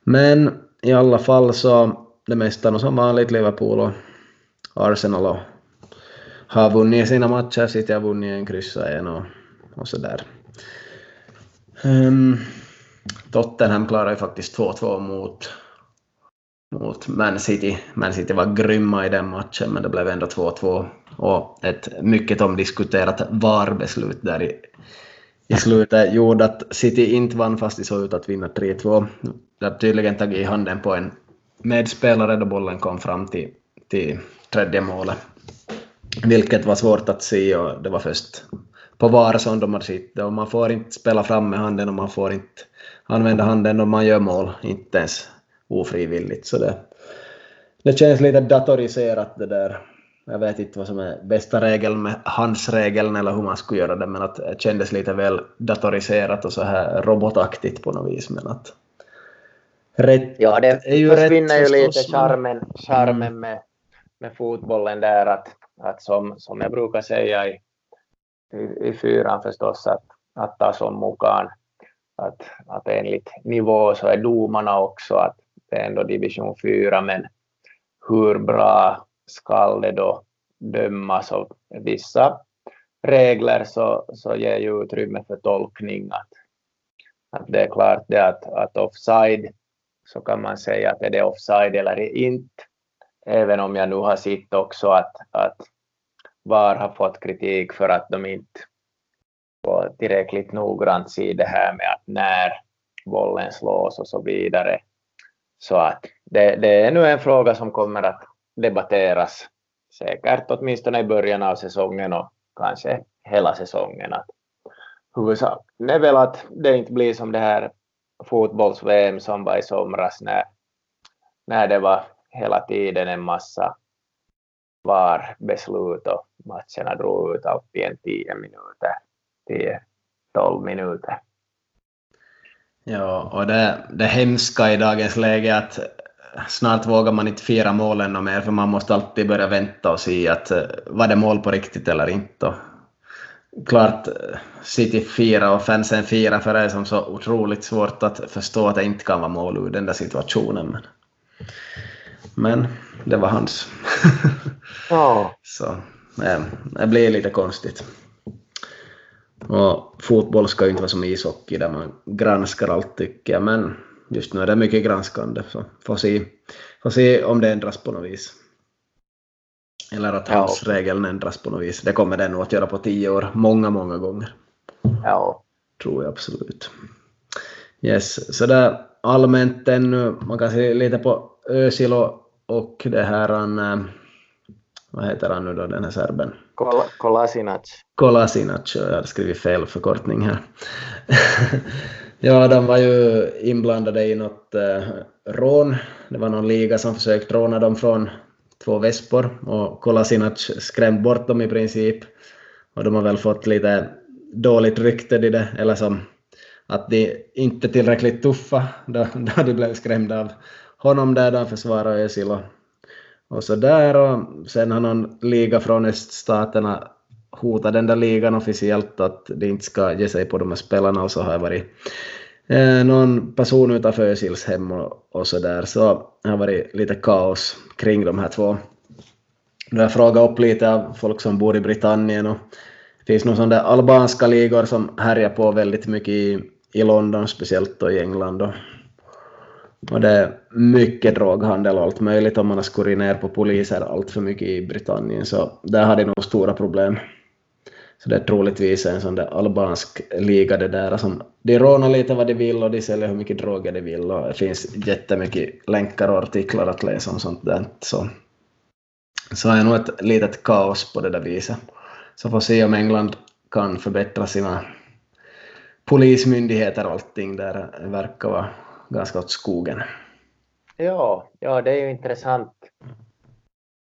Men i alla fall så det mesta är nog som vanligt Liverpool och Arsenal och har vunnit sina matcher, City har vunnit en, kryssat en och, och sådär. Um, ehm, Tottenham klarade ju faktiskt 2-2 mot, mot Man City. Man City var grymma i den matchen, men det blev ändå 2-2 och ett mycket omdiskuterat VAR-beslut där i, i slutet gjorde att City inte vann fast de såg ut att vinna 3-2. De hade tydligen tagit i handen på en medspelare då bollen kom fram till, till tredje målet. Vilket var svårt att se och det var först på VAR som de hade sett och man får inte spela fram med handen och man får inte använda handen om man gör mål, inte ens ofrivilligt. Så det, det känns lite datoriserat det där. Jag vet inte vad som är bästa regeln med handsregeln eller hur man skulle göra det, men att det kändes lite väl datoriserat och så här robotaktigt på något vis. Men att rätt ja, det är ju försvinner rätt, ju lite charmen, charmen mm. med, med fotbollen där att, att som, som jag brukar säga i, i, i fyran förstås att, att ta som mukaan att, att enligt nivå så är domarna också att det är ändå division 4 men hur bra skall det då dömas och vissa regler så, så ger ju utrymme för tolkning att, att det är klart det att, att offside så kan man säga att är det offside eller inte. Även om jag nu har sett också att, att VAR har fått kritik för att de inte på tillräckligt noggrant ser det här med att när bollen slås och så vidare. Så att det, det är nu en fråga som kommer att debatteras säkert åtminstone i början av säsongen och kanske hela säsongen. Att huvudsaken är väl att det inte blir som det här fotbolls-VM som var i somras när, när det var hela tiden en massa VAR-beslut och matcherna drog ut allt i en 10 minuter, 10-12 minuter. Ja, och det, det hemska i dagens läge att snart vågar man inte fira målen mer för man måste alltid börja vänta och se att eh, var det mål på riktigt eller inte klart City fira och fansen fira för det är som så otroligt svårt att förstå att det inte kan vara mål ur den där situationen. Men, men det var hans. Ja. [LAUGHS] så det blir lite konstigt. Och fotboll ska ju inte vara som ishockey där man granskar allt tycker jag, men just nu är det mycket granskande så får se, får se om det ändras på något vis. Eller att handsregeln ändras på något vis. Det kommer den nog att göra på tio år, många, många gånger. Ja. Tror jag absolut. Yes, så där allmänt ännu, man kan se lite på Özil och det här han, äh, vad heter han nu då, den här serben? Kol Kolasinac. Kolasinac, jag hade skrivit fel förkortning här. [LAUGHS] ja, de var ju inblandade i något eh, rån. Det var någon liga som försökte råna dem från två vespor och Kolasinac skrämt bort dem i princip. Och de har väl fått lite dåligt rykte i det, eller som att de inte är tillräckligt tuffa då, [LAUGHS] då de blev skrämda av honom där, de försvarar försvarade Özil och, och så där. Och sen har någon liga från öststaterna hota den där ligan officiellt att de inte ska ge sig på de här spelarna och så har jag varit eh, någon person utanför Özils hem och, och så där. Så det har varit lite kaos kring de här två. Då jag frågat upp lite av folk som bor i Britannien och det finns nog sådana albanska ligor som härjar på väldigt mycket i, i London, speciellt då i England. Då. Och det är mycket droghandel och allt möjligt om man har skurit ner på poliser allt för mycket i Britannien, så där har de nog stora problem. Så det är troligtvis en sån där albansk liga det där som de rånar lite vad de vill och de säljer hur mycket droger de vill och det finns jättemycket länkar och artiklar att läsa om sånt där. Så, så är nog ett litet kaos på det där viset. Så får se om England kan förbättra sina polismyndigheter och allting där det verkar vara ganska åt skogen. Ja, ja, det är ju intressant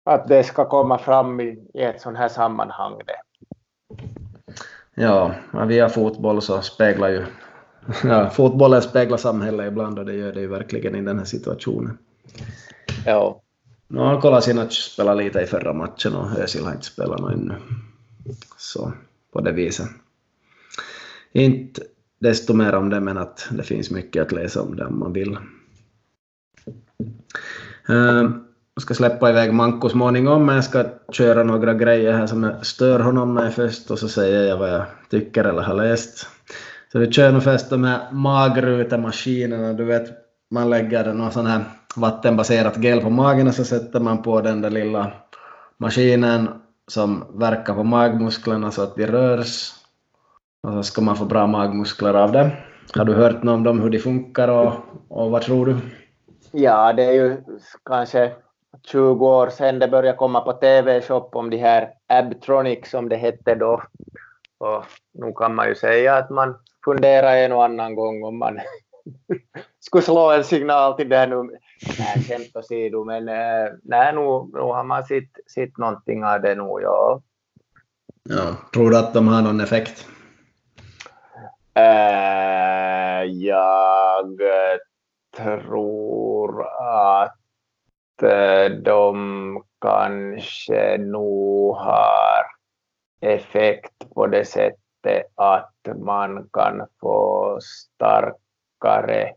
att det ska komma fram i, i ett sånt här sammanhang. Det. Ja, via fotboll så speglar ju [LAUGHS] ja, fotbollen speglar samhället ibland och det gör det ju verkligen i den här situationen. Ja. Har Kolasinac spelat lite i förra matchen och Özil har inte spelat något ännu. Så på det viset. Inte desto mer om det, men att det finns mycket att läsa om det om man vill. Uh, jag ska släppa iväg Manko småningom, men jag ska köra några grejer här som jag stör honom med först och så säger jag vad jag tycker eller har läst. Så vi kör nog först de här magrutemaskinerna, du vet, man lägger någon sån här vattenbaserat gel på magen och så sätter man på den där lilla maskinen som verkar på magmusklerna så att de rörs och så ska man få bra magmuskler av det. Har du hört något om dem, hur de funkar och, och vad tror du? Ja, det är ju kanske 20 år sedan det började komma på TV-shop om de här Abtronic som det hette då. Och nu kan man ju säga att man funderar en och annan gång om man [LAUGHS] skulle slå en signal till det nu. Nej, skämt åsido, men eh, nej, nu, nu har man sett, sett någonting av det nu, ja. Ja, tror du att de har någon effekt? Uh, jag tror att de kanske nog har effekt på det sättet att man kan få starkare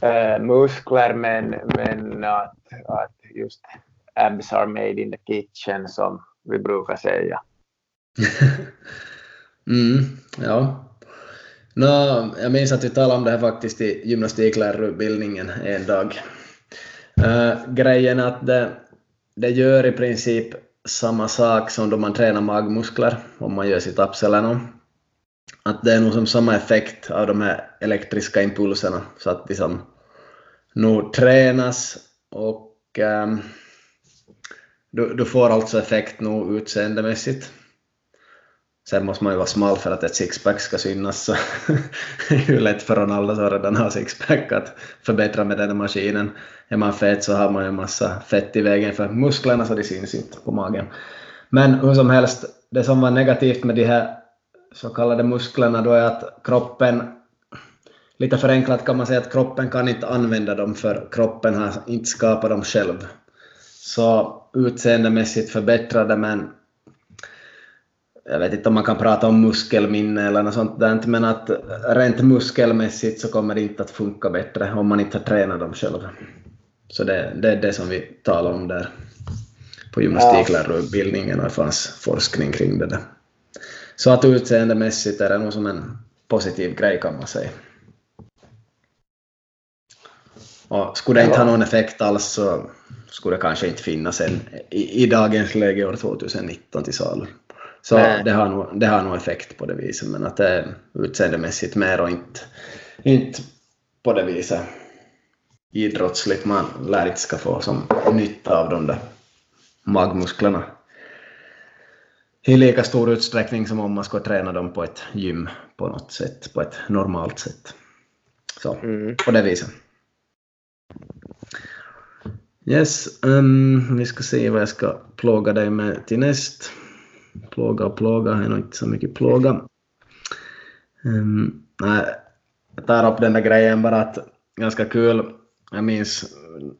äh, muskler men, men att, att just abs are made in the kitchen som vi brukar säga. [LAUGHS] mm, ja. No, jag minns att vi talade om det här faktiskt i gymnastiklärarutbildningen en dag. Uh, grejen är att det, det gör i princip samma sak som då man tränar magmuskler, om man gör sitt ups eller något. Att det är nog som samma effekt av de här elektriska impulserna, så att de nog tränas och ehm, um, du, du får alltså effekt nog utseendemässigt. Sen måste man ju vara smal för att ett sixpack ska synas, så det är ju lätt för Ronaldo som redan har sixpack att förbättra med den här maskinen. Är man fet så har man ju en massa fett i vägen för musklerna så de syns inte på magen. Men hur som helst, det som var negativt med de här så kallade musklerna då är att kroppen, lite förenklat kan man säga att kroppen kan inte använda dem för kroppen har inte skapat dem själv. Så utseendemässigt förbättrade men jag vet inte om man kan prata om muskelminne eller något sånt där, men att rent muskelmässigt så kommer det inte att funka bättre om man inte har tränat dem själv. Så det, det är det som vi talar om där på gymnastiklärarutbildningen och det fanns forskning kring det där. Så att utseendemässigt är det nog som en positiv grej kan man säga. Och skulle det inte ha någon effekt alls så skulle det kanske inte finnas en i, i dagens läge år 2019 till salu. Så det har, nog, det har nog effekt på det viset, men att det är utseendemässigt mer och inte, inte på det viset idrottsligt man lär inte ska få som nytta av de där magmusklerna i lika stor utsträckning som om man skulle träna dem på ett gym på något sätt, på ett normalt sätt. Så, mm. på det viset. Yes, um, vi ska se vad jag ska plåga dig med till näst plåga och plåga, är nog inte så mycket plåga. Um, ehm, nej, jag tar upp den där grejen bara att ganska kul. Jag minns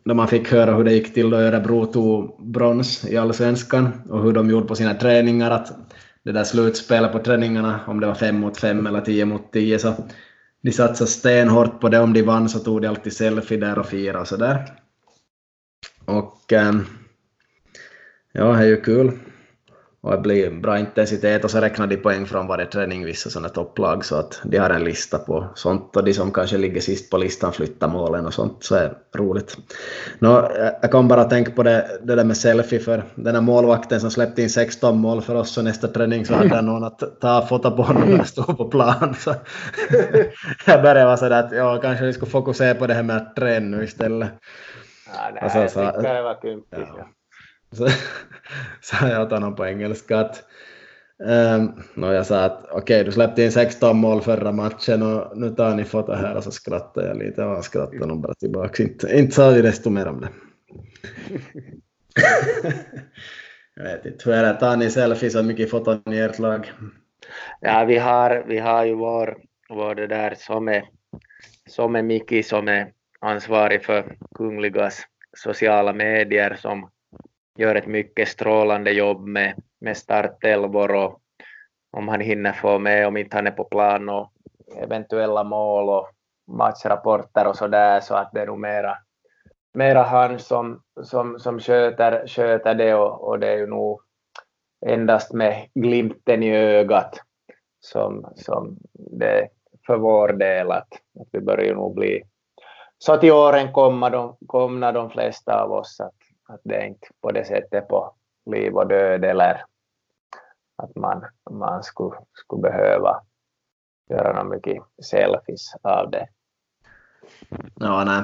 när man fick höra hur det gick till då Örebro tog brons i Allsvenskan och hur de gjorde på sina träningar. Att det där slutspelet på träningarna, om det var fem mot fem eller tio mot tio, så de satsade stenhårt på det. Om de vann så tog de alltid selfie där och firade och sådär. Och ähm, ja, det är ju kul och det blir bra intensitet och så räknar de poäng från varje träning, vissa sådana topplag, så att de har en lista på sånt och de som kanske ligger sist på listan flyttar målen och sånt, så är roligt. Nå, jag kom bara att tänka på det, det där med selfie, för den här målvakten som släppte in 16 mål för oss och nästa träning så hade jag någon att ta fota på honom när jag stod på plan. Så [LAUGHS] jag började vara sådär att ja, kanske vi skulle fokusera på det här med att träna nu istället. Ja, det här så, så, tycker jag var kumpis. Ja. [LAUGHS] Så sa jag åt honom på engelska att um, no, jag sa att okej, okay, du släppte in 16 mål förra matchen och nu tar ni foto här och så skrattade jag lite och han skrattade nog bara tillbaka. Inte, inte sa vi desto mer om det. jag vet inte, hur är det, tar ni selfies och mycket foton i ert lag? Ja, vi har, vi har ju vår, vår det där som är, som är Miki som är ansvarig för Kungligas sociala medier som gör ett mycket strålande jobb med, med startelvor och om han hinner få med, om inte han är på plan och eventuella mål och matchrapporter och sådär så att det är nog mera, mera han som, som, som sköter, sköter det och, och det är ju nog endast med glimten i ögat som, som det för vår del att, att vi börjar ju nog bli så till åren komma de, komna de flesta av oss att, att det är inte på det sättet på liv och död eller att man, man skulle, skulle behöva göra något mycket selfies av det. Ja, nej.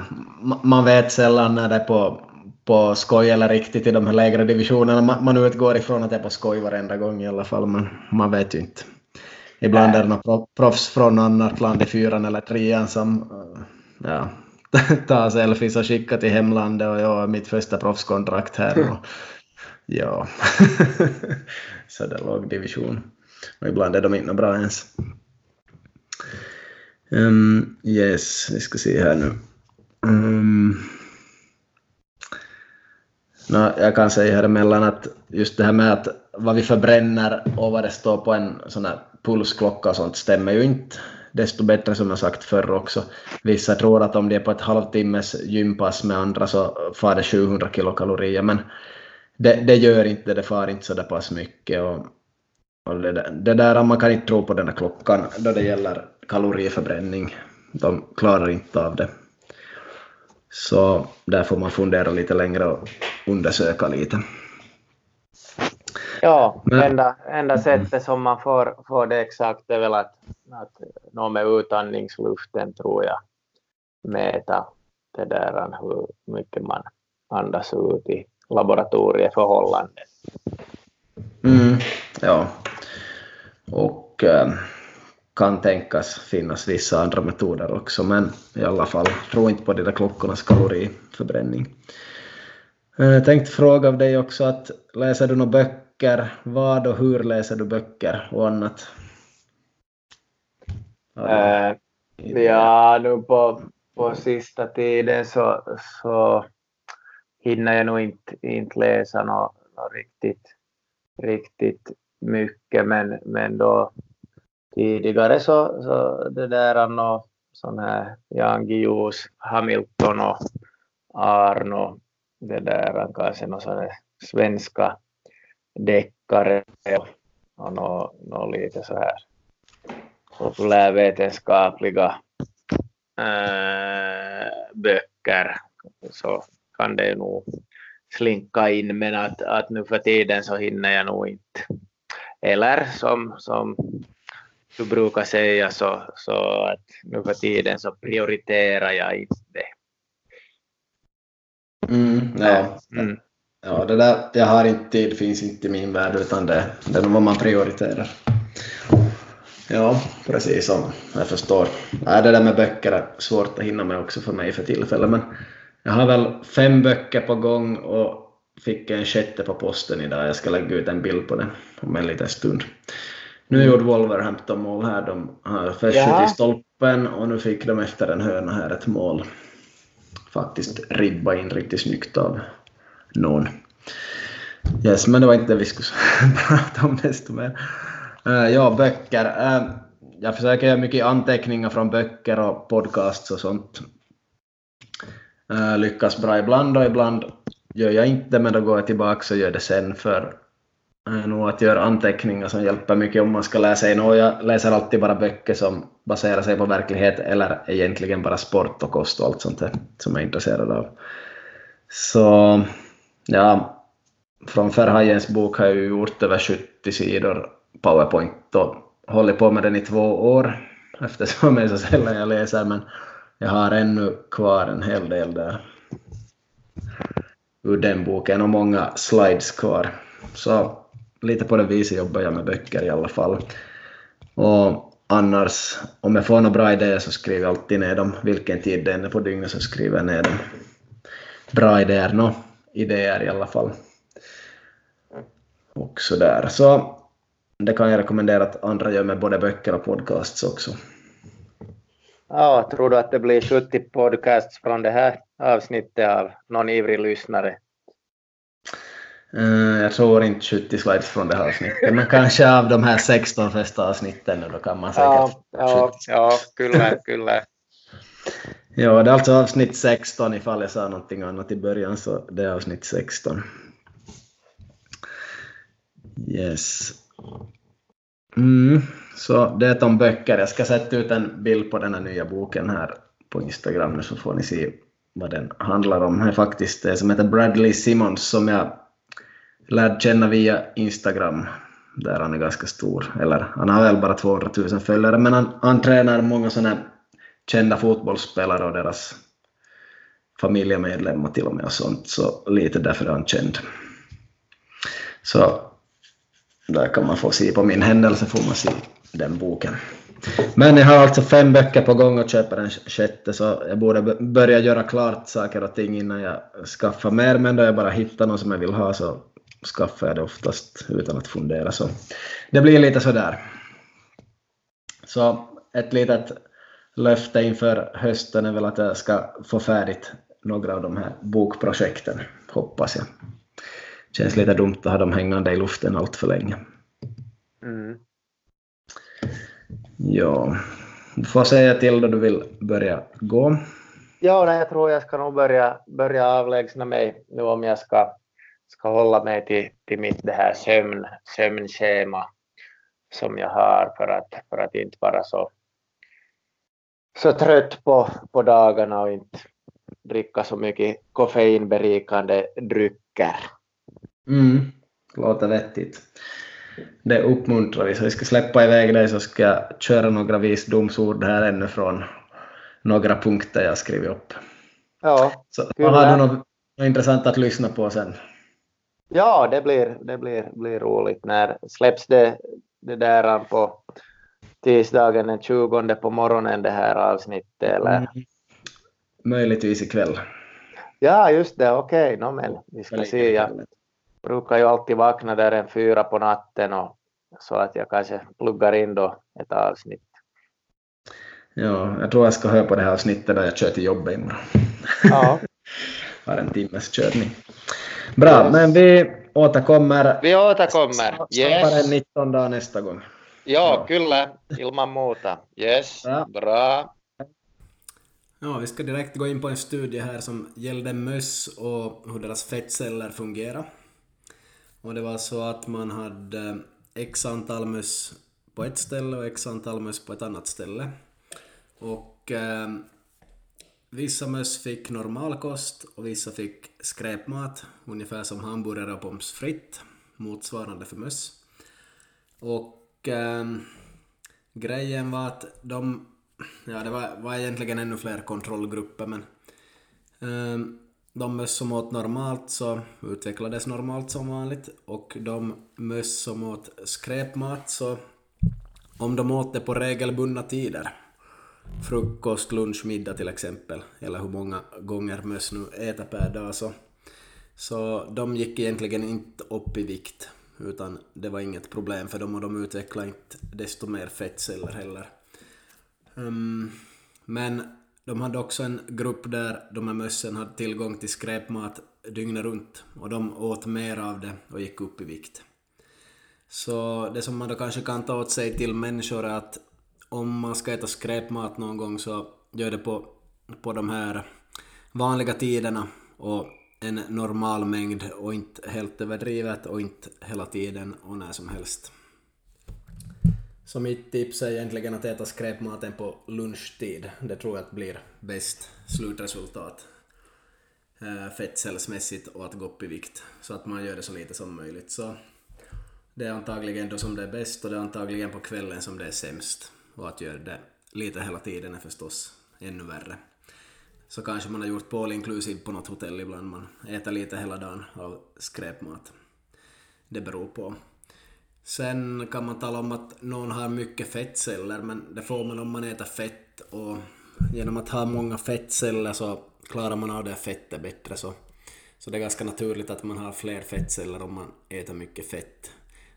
Man vet sällan när det är på, på skoj eller riktigt i de här lägre divisionerna. Man, man utgår ifrån att det är på skoj varenda gång i alla fall, men man vet ju inte. Ibland är det några proffs från annat land i fyran eller trean som ja, [LAUGHS] ta selfies och skicka till hemlandet och ja, mitt första proffskontrakt här. Och, [LAUGHS] ja, [LAUGHS] så det är låg division. Och ibland är de inte bra ens. Um, yes, vi ska se här nu. Um, no, jag kan säga här emellan att just det här med att vad vi förbränner och vad det står på en sån här pulsklocka och sånt stämmer ju inte desto bättre som jag sagt förr också. Vissa tror att om de är på ett halvtimmes gympass med andra så far det 700 kilokalorier, men det, det gör inte det, far inte så där pass mycket. Och, och det, det där, man kan inte tro på den här klockan då det gäller kaloriförbränning. De klarar inte av det. Så där får man fundera lite längre och undersöka lite. Ja, Men, enda, enda sättet som man får, får det exakt är väl att, att någon med utandningsluften tror jag mäta det där hur mycket man andas ut i laboratorieförhållanden. Mm, ja, och äh, kan tänkas finnas vissa andra metoder också, men i alla fall, tro inte på de där klockornas kaloriförbränning. Jag äh, tänkte fråga av dig också att läser du några böcker böcker, vad och hur läser du böcker och annat? Äh, ja, nu på, på sista tiden så, så hinner jag nog inte, inte läsa något, riktigt, riktigt mycket, men, men då tidigare så, så det där något sån här Jan Guillous, Hamilton och Arno, det där kanske sån svenska deckare och något, något lite så här populärvetenskapliga äh, böcker så kan det nog slinka in men att, att nu för tiden så hinner jag nog inte. Eller som, som du brukar säga så, så att nu för tiden så prioriterar jag inte det. Mm, ja. Mm. Ja, det där, jag har inte tid, finns inte i min värld, utan det, det är vad man prioriterar. Ja, precis som jag förstår. Ja, det där med böcker är svårt att hinna med också för mig för tillfället, men jag har väl fem böcker på gång och fick en sjätte på posten idag. Jag ska lägga ut en bild på den om en liten stund. Nu gjorde Wolverhampton mål här. De har först ja. i stolpen och nu fick de efter en hörna här ett mål. Faktiskt ribba in riktigt snyggt av någon. Yes, men det var inte det vi skulle prata om desto mer. Uh, ja, böcker. Uh, jag försöker göra mycket anteckningar från böcker och podcasts och sånt. Uh, lyckas bra ibland och ibland gör jag inte men då går jag tillbaka och gör det sen för nog att göra anteckningar som hjälper mycket om man ska läsa in. Och jag läser alltid bara böcker som baserar sig på verklighet eller egentligen bara sport och kost och allt sånt där som jag är intresserad av. Så ja, från Ferhajens bok har jag ju gjort över 70 sidor powerpoint och hållit på med den i två år eftersom det är så sällan jag läser men jag har ännu kvar en hel del där ur den boken och många slides kvar. Så lite på det viset jobbar jag med böcker i alla fall. Och annars, om jag får några bra idéer så skriver jag alltid ner dem. Vilken tid det är på dygnet så skriver jag ner dem. Bra idéer, no, idéer i alla fall. Och sådär. Så det kan jag rekommendera att andra gör med både böcker och podcasts också. Ja, tror du att det blir 70 podcasts från det här avsnittet av någon ivrig lyssnare? Uh, jag tror inte 70 slides från det här avsnittet, men kanske av de här 16 första avsnitten då kan man säkert... Ja, ja, ja kyllä, kyllä ja, det är alltså avsnitt 16 ifall jag sa någonting annat i början, så det är avsnitt 16. Yes. Mm, så det är om böcker. Jag ska sätta ut en bild på den här nya boken här på Instagram nu så får ni se vad den handlar om. Det är faktiskt det som heter Bradley Simmons som jag lärde känna via Instagram där han är ganska stor. Eller han har väl bara 200 000 följare men han, han tränar många sådana kända fotbollsspelare och deras familjemedlemmar till och med och sånt. Så lite därför är han känd. Så där kan man få se på min händelse får man se den boken. Men jag har alltså fem böcker på gång och köper en sjätte så jag borde börja göra klart saker och ting innan jag skaffar mer men då jag bara hittar någon som jag vill ha så skaffar jag det oftast utan att fundera så det blir lite sådär. Så ett litet löfte inför hösten är väl att jag ska få färdigt några av de här bokprojekten, hoppas jag. Känns lite dumt att ha dem hängande i luften allt för länge. Mm. Ja, du får säga till då du vill börja gå. Ja, nej, jag tror jag ska nog börja, börja avlägsna mig nu om jag ska, ska hålla mig till, till mitt det här sömn, sömnschema som jag har för att, för att inte vara så, så trött på, på dagarna och inte dricka så mycket koffeinberikande drycker. Mm, låter vettigt. Det uppmuntrar vi, så vi ska släppa iväg dig så ska jag köra några visdomsord här ännu från några punkter jag skrivit upp. Ja, så har du något intressant att lyssna på sen? Ja, det blir, det blir, blir roligt. När släpps det, det där på tisdagen den 20 på morgonen det här avsnittet eller? Mm. Möjligtvis ikväll. Ja, just det, okej, okay. no, men vi ska se. Jag brukar ju alltid vakna där en fyra på natten och så att jag kanske pluggar in då ett avsnitt. Ja, jag tror jag ska höra på det här avsnittet när jag kör till jobbet imorgon. Ja. [LAUGHS] Har en timmes körning. Bra, yes. men vi återkommer. Vi återkommer. Yes. en 19 dagar nästa gång. Ja, ja. kyllä, ilman muuta. Yes, ja. bra. Ja, vi ska direkt gå in på en studie här som gällde möss och hur deras fettceller fungerar. Och det var så att man hade x antal möss på ett ställe och x antal möss på ett annat ställe. Och eh, vissa möss fick normalkost och vissa fick skräpmat, ungefär som hamburgare och pommes frites, motsvarande för möss. Och eh, grejen var att de, ja det var, var egentligen ännu fler kontrollgrupper men eh, de möss som åt normalt så utvecklades normalt som vanligt och de möss som åt skräpmat så om de åt det på regelbundna tider, frukost, lunch, middag till exempel, eller hur många gånger möss nu äter per dag så, så de gick egentligen inte upp i vikt utan det var inget problem för dem och de utvecklade inte desto mer fettceller heller. Um, men de hade också en grupp där de här mössen hade tillgång till skräpmat dygnet runt och de åt mer av det och gick upp i vikt. Så det som man då kanske kan ta åt sig till människor är att om man ska äta skräpmat någon gång så gör det på, på de här vanliga tiderna och en normal mängd och inte helt överdrivet och inte hela tiden och när som helst. Så mitt tips är egentligen att äta skräpmaten på lunchtid. Det tror jag att blir bäst slutresultat eh, fettcellsmässigt och att gå upp i vikt. Så att man gör det så lite som möjligt. Så det är antagligen då som det är bäst och det är antagligen på kvällen som det är sämst. Och att göra det lite hela tiden är förstås ännu värre. Så kanske man har gjort på all inclusive på något hotell ibland. Man äter lite hela dagen av skräpmat. Det beror på. Sen kan man tala om att någon har mycket fettceller, men det får man om man äter fett och genom att ha många fettceller så klarar man av det fettet bättre. Så, så det är ganska naturligt att man har fler fettceller om man äter mycket fett.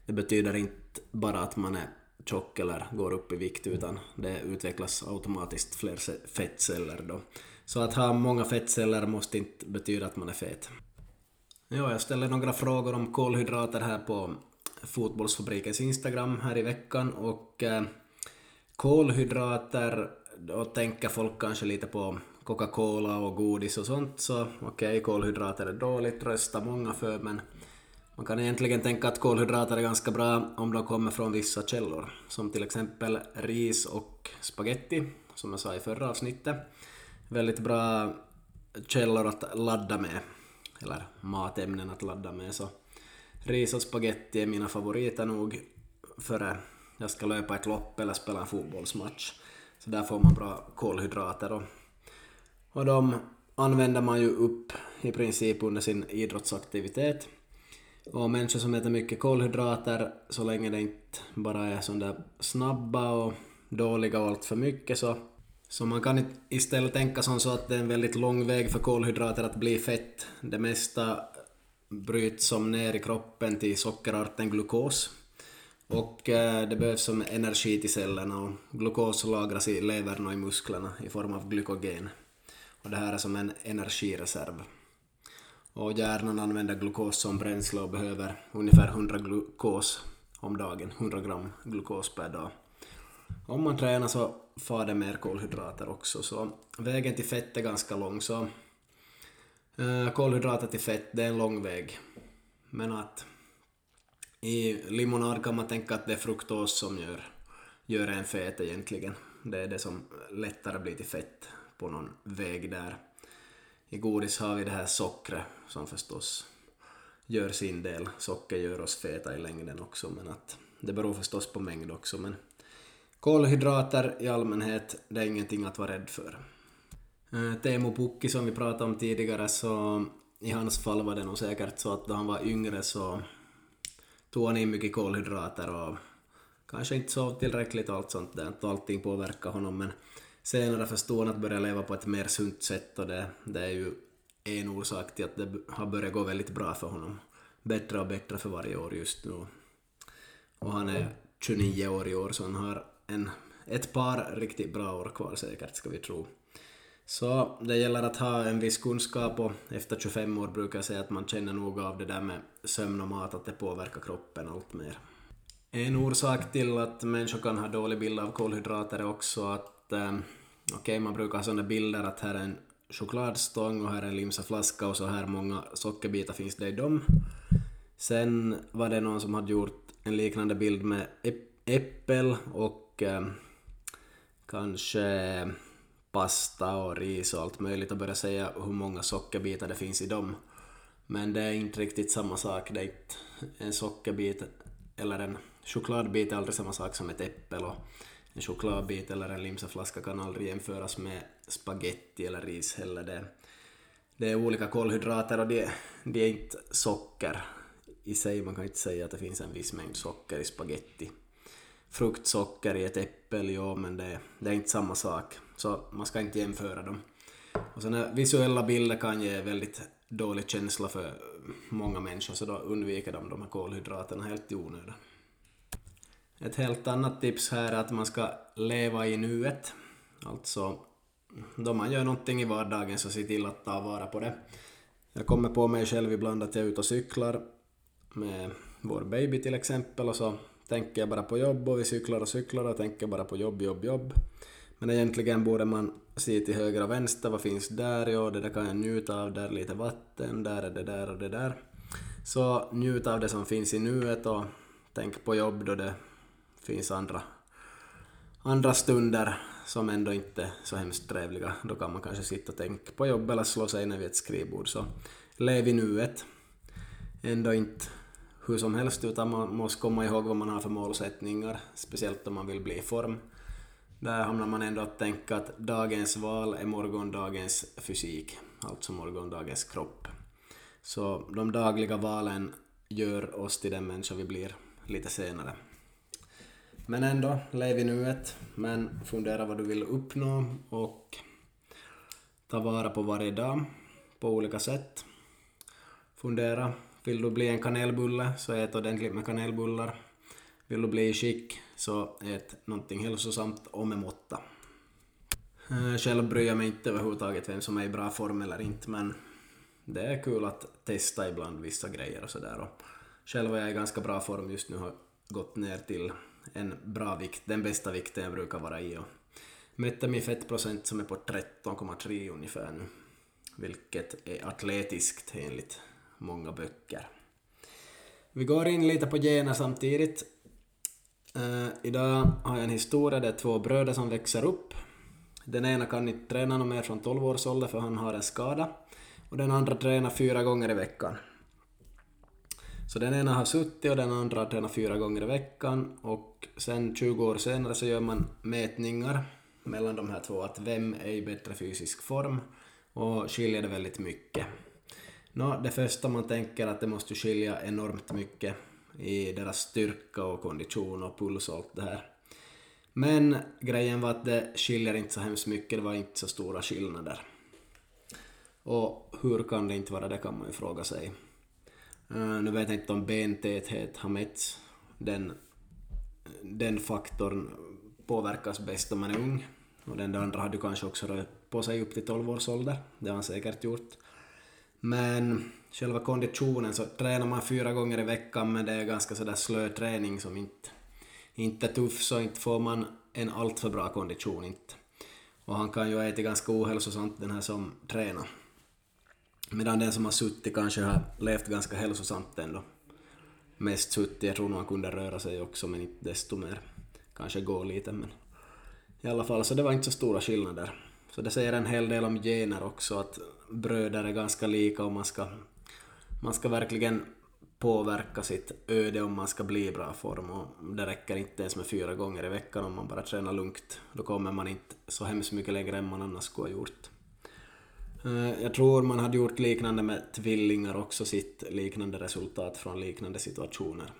Det betyder inte bara att man är tjock eller går upp i vikt utan det utvecklas automatiskt fler fettceller då. Så att ha många fettceller måste inte betyda att man är fet. Ja, jag ställde några frågor om kolhydrater här på Fotbollsfabrikens Instagram här i veckan och eh, kolhydrater, då tänker folk kanske lite på Coca-Cola och godis och sånt så okej, okay, kolhydrater är dåligt, röstar många för men man kan egentligen tänka att kolhydrater är ganska bra om de kommer från vissa källor, som till exempel ris och spaghetti, som jag sa i förra avsnittet. Väldigt bra källor att ladda med, eller matämnen att ladda med. Så ris och spaghetti är mina favoriter nog före jag ska löpa ett lopp eller spela en fotbollsmatch. Så där får man bra kolhydrater och, och de använder man ju upp i princip under sin idrottsaktivitet. Och människor som äter mycket kolhydrater, så länge det inte bara är sådana där snabba och dåliga och allt för mycket så så man kan istället tänka som så att det är en väldigt lång väg för kolhydrater att bli fett. Det mesta bryts som ner i kroppen till sockerarten glukos. Och eh, det behövs som energi till cellerna och glukos lagras i levern och i musklerna i form av glykogen. Och det här är som en energireserv. Och hjärnan använder glukos som bränsle och behöver ungefär 100 glukos om dagen, 100 gram glukos per dag. Om man tränar så far det mer kolhydrater också, så vägen till fett är ganska lång. Så eh, kolhydrater till fett, det är en lång väg. Men att i limonad kan man tänka att det är fruktos som gör, gör en fet egentligen. Det är det som lättare blir till fett på någon väg där. I godis har vi det här sockret som förstås gör sin del. Socker gör oss feta i längden också, men att det beror förstås på mängd också. Men kolhydrater i allmänhet, det är ingenting att vara rädd för. Eh, Teemu Pukki som vi pratade om tidigare, så i hans fall var det nog säkert så att då han var yngre så tog han in mycket kolhydrater och kanske inte sov tillräckligt och allt sånt där, allting påverkade honom men senare förstod han att börja leva på ett mer sunt sätt och det, det är ju en orsak till att det har börjat gå väldigt bra för honom. Bättre och bättre för varje år just nu. Och han är 29 år i år så han har en, ett par riktigt bra år kvar säkert ska vi tro. Så det gäller att ha en viss kunskap och efter 25 år brukar jag säga att man känner nog av det där med sömn och mat, att det påverkar kroppen allt mer. En orsak till att människor kan ha dålig bild av kolhydrater är också att eh, okej, okay, man brukar ha sådana bilder att här är en chokladstång och här är en limsaflaska och så här många sockerbitar finns det i dem. Sen var det någon som hade gjort en liknande bild med äppel och eh, kanske pasta och ris och allt möjligt och börja säga hur många sockerbitar det finns i dem. Men det är inte riktigt samma sak. Det är inte en sockerbit eller en chokladbit är aldrig samma sak som ett äppel och en chokladbit eller en limsaflaska kan aldrig jämföras med spaghetti eller ris heller. Det, det är olika kolhydrater och det, det är inte socker i sig. Man kan inte säga att det finns en viss mängd socker i spaghetti fruktsocker i ett äppel, ja men det, det är inte samma sak. Så man ska inte jämföra dem. Och sådana visuella bilder kan ge väldigt dålig känsla för många människor så då undviker de de här kolhydraterna helt i onödan. Ett helt annat tips här är att man ska leva i nuet. Alltså, då man gör någonting i vardagen så se till att ta vara på det. Jag kommer på mig själv ibland att jag är ute och cyklar med vår baby till exempel och så tänker jag bara på jobb och vi cyklar och cyklar och tänker bara på jobb, jobb, jobb. Men egentligen borde man se till höger och vänster, vad finns där? Jo, det där kan jag njuta av, där är lite vatten, där är det där och det där. Så njut av det som finns i nuet och tänk på jobb då det finns andra, andra stunder som ändå inte är så hemskt trevliga. Då kan man kanske sitta och tänka på jobb eller slå sig ner vid ett skrivbord. Så lev i nuet. Ändå inte hur som helst utan man måste komma ihåg vad man har för målsättningar, speciellt om man vill bli i form. Där hamnar man ändå att tänka att dagens val är morgondagens fysik, alltså morgondagens kropp. Så de dagliga valen gör oss till den människa vi blir lite senare. Men ändå, lev i nuet, men fundera vad du vill uppnå och ta vara på varje dag på olika sätt. Fundera, vill du bli en kanelbulle så ät ordentligt med kanelbullar. Vill du bli i skick så ät någonting hälsosamt och med måtta. Eh, själv bryr jag mig inte överhuvudtaget vem som är i bra form eller inte men det är kul att testa ibland vissa grejer och sådär. Själv är jag i ganska bra form just nu, har gått ner till en bra vikt, den bästa vikten jag brukar vara i och mätte min fettprocent som är på 13,3 ungefär nu, vilket är atletiskt enligt många böcker. Vi går in lite på gener samtidigt. Uh, idag har jag en historia där två bröder som växer upp. Den ena kan inte träna något mer från 12 års ålder för han har en skada. Och den andra tränar fyra gånger i veckan. Så den ena har suttit och den andra har tränat fyra gånger i veckan och sen 20 år senare så gör man mätningar mellan de här två, att vem är i bättre fysisk form och skiljer det väldigt mycket. Nå, det första man tänker att det måste skilja enormt mycket i deras styrka och kondition och puls och allt det här. Men grejen var att det skiljer inte så hemskt mycket, det var inte så stora skillnader. Och hur kan det inte vara det kan man ju fråga sig. Uh, nu vet jag inte om bentäthet har mätts. Den, den faktorn påverkas bäst om man är ung. Och den andra hade kanske också rört på sig upp till 12 års ålder. Det har han säkert gjort. Men själva konditionen så tränar man fyra gånger i veckan men det är ganska sådär slö träning som inte, inte är tuff så inte får man en alltför bra kondition inte. Och han kan ju äta ganska ohälsosamt den här som tränar. Medan den som har suttit kanske har levt ganska hälsosamt ändå. Mest suttit, jag tror nog han kunde röra sig också men inte desto mer. Kanske gå lite men... I alla fall, så det var inte så stora skillnader. Så det säger en hel del om gener också, att bröder är ganska lika och man ska, man ska verkligen påverka sitt öde om man ska bli i bra form och det räcker inte ens med fyra gånger i veckan om man bara tränar lugnt. Då kommer man inte så hemskt mycket längre än man annars skulle ha gjort. Eh, jag tror man hade gjort liknande med tvillingar också, sitt liknande resultat från liknande situationer.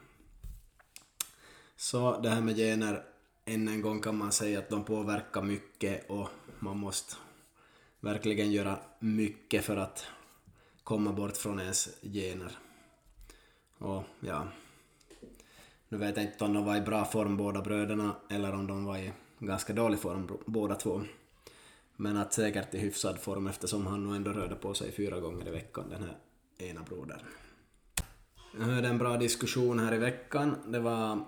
Så det här med gener, än en gång kan man säga att de påverkar mycket och man måste verkligen göra mycket för att komma bort från ens gener. Och ja, nu vet jag inte om de var i bra form båda bröderna eller om de var i ganska dålig form båda två. Men att säkert i hyfsad form eftersom han nog ändå rörde på sig fyra gånger i veckan, den här ena brodern. Jag hörde en bra diskussion här i veckan. Det var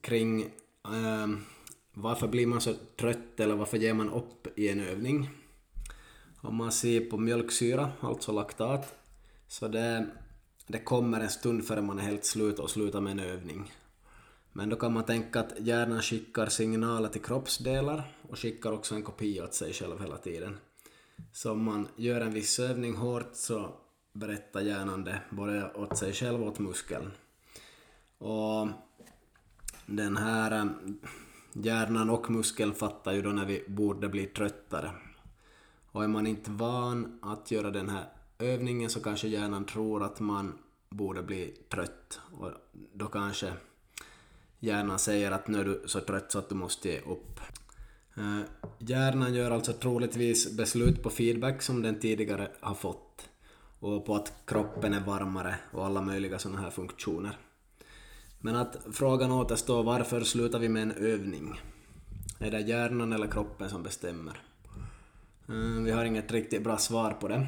kring eh, varför blir man så trött eller varför ger man upp i en övning? Om man ser på mjölksyra, alltså laktat, så det, det kommer en stund före man är helt slut och slutar med en övning. Men då kan man tänka att hjärnan skickar signaler till kroppsdelar och skickar också en kopia åt sig själv hela tiden. Så om man gör en viss övning hårt så berättar hjärnan det både åt sig själv och åt muskeln. Och den här hjärnan och muskeln fattar ju då när vi borde bli tröttare. Och är man inte van att göra den här övningen så kanske hjärnan tror att man borde bli trött och då kanske hjärnan säger att nu är du så trött så att du måste ge upp. Eh, hjärnan gör alltså troligtvis beslut på feedback som den tidigare har fått och på att kroppen är varmare och alla möjliga sådana här funktioner. Men att frågan återstår varför slutar vi med en övning? Är det hjärnan eller kroppen som bestämmer? Eh, vi har inget riktigt bra svar på det.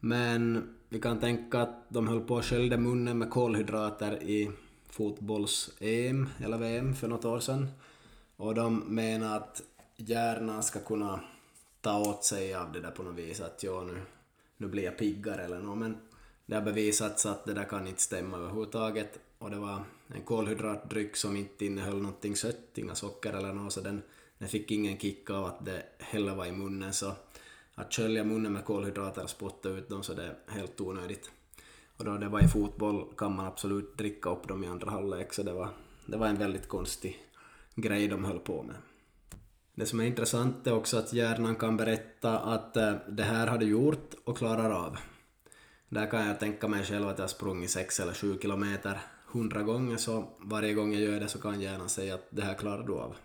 Men vi kan tänka att de höll på och sköljde munnen med kolhydrater i fotbolls-EM eller VM för något år sedan. Och de menar att hjärnan ska kunna ta åt sig av det där på något vis att ja, nu, nu blir jag piggare eller något, men det har bevisats att det där kan inte stämma överhuvudtaget och det var en kolhydratdryck som inte innehöll någonting sött, inga socker eller något, så den, den fick ingen kick av att det heller var i munnen, så att skölja munnen med kolhydrater och spotta ut dem så det är helt onödigt. Och då det var i fotboll kan man absolut dricka upp dem i andra halvlek, så det var, det var en väldigt konstig grej de höll på med. Det som är intressant är också att hjärnan kan berätta att eh, det här har du gjort och klarar av. Där kan jag tänka mig själv att jag har sprungit 6 eller 7 kilometer hundra gånger så varje gång jag gör det så kan hjärnan säga att det här klarar du av.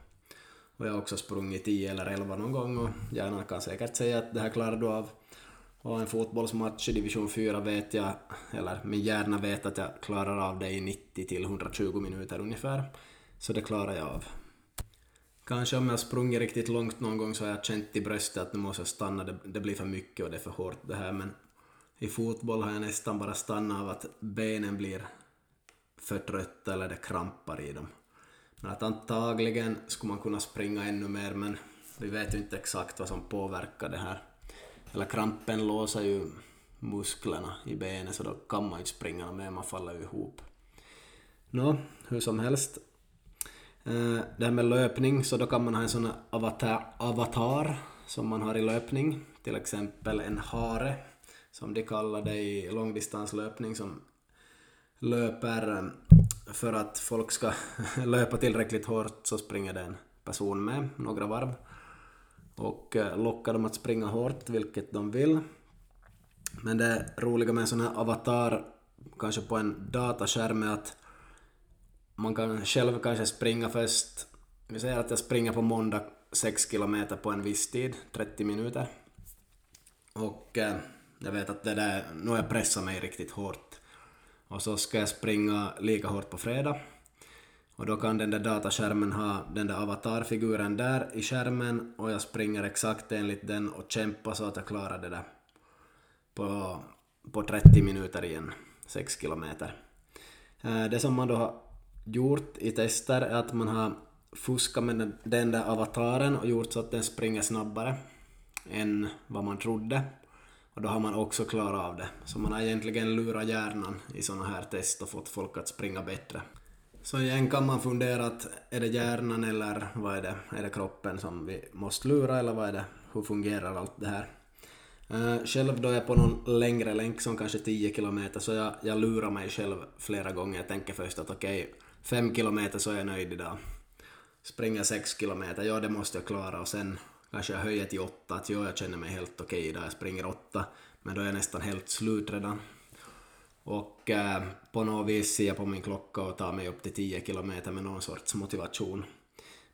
Och jag har också sprungit 10 eller 11 någon gång och hjärnan kan säkert säga att det här klarar du av. Och en fotbollsmatch i division 4 vet jag, eller min hjärna vet att jag klarar av det i 90 till 120 minuter ungefär. Så det klarar jag av. Kanske om jag sprungit riktigt långt någon gång så har jag känt i bröstet att nu måste jag stanna, det, det blir för mycket och det är för hårt det här men i fotboll har jag nästan bara stannat av att benen blir för trötta eller det krampar i dem. Men att antagligen skulle man kunna springa ännu mer men vi vet ju inte exakt vad som påverkar det här. Eller krampen låser ju musklerna i benen så då kan man ju inte springa mer, man faller ju ihop. Nå, hur som helst. Eh, det här med löpning, så då kan man ha en sån avatar, avatar som man har i löpning, till exempel en hare som de kallar det i långdistanslöpning som löper eh, för att folk ska [LAUGHS] löpa tillräckligt hårt så springer det en person med några varv och eh, lockar dem att springa hårt, vilket de vill. Men det roliga med en sån här avatar, kanske på en dataskärm, är att man kan själv kanske springa först, vi säger att jag springer på måndag 6 kilometer på en viss tid, 30 minuter. Och eh, jag vet att det där, nu har jag pressat mig riktigt hårt. Och så ska jag springa lika hårt på fredag. Och då kan den där dataskärmen ha den där avatarfiguren där i skärmen och jag springer exakt enligt den och kämpar så att jag klarar det där på, på 30 minuter igen, 6 kilometer. Eh, det som man då har gjort i tester är att man har fuskat med den där avataren och gjort så att den springer snabbare än vad man trodde. Och då har man också klarat av det. Så man har egentligen lurat hjärnan i sådana här test och fått folk att springa bättre. Så igen kan man fundera att är det hjärnan eller vad är det? Är det kroppen som vi måste lura eller vad är det? Hur fungerar allt det här? Eh, själv då är jag på någon längre länk som kanske 10 kilometer så jag, jag lurar mig själv flera gånger. Jag tänker först att okej, okay, 5 kilometer så är jag nöjd idag. Springer 6 kilometer, ja det måste jag klara och sen kanske jag höjer till åtta, att jo, jag känner mig helt okej okay idag, jag springer åtta, men då är jag nästan helt slut redan. Och eh, på något vis ser jag på min klocka och tar mig upp till 10 kilometer med någon sorts motivation.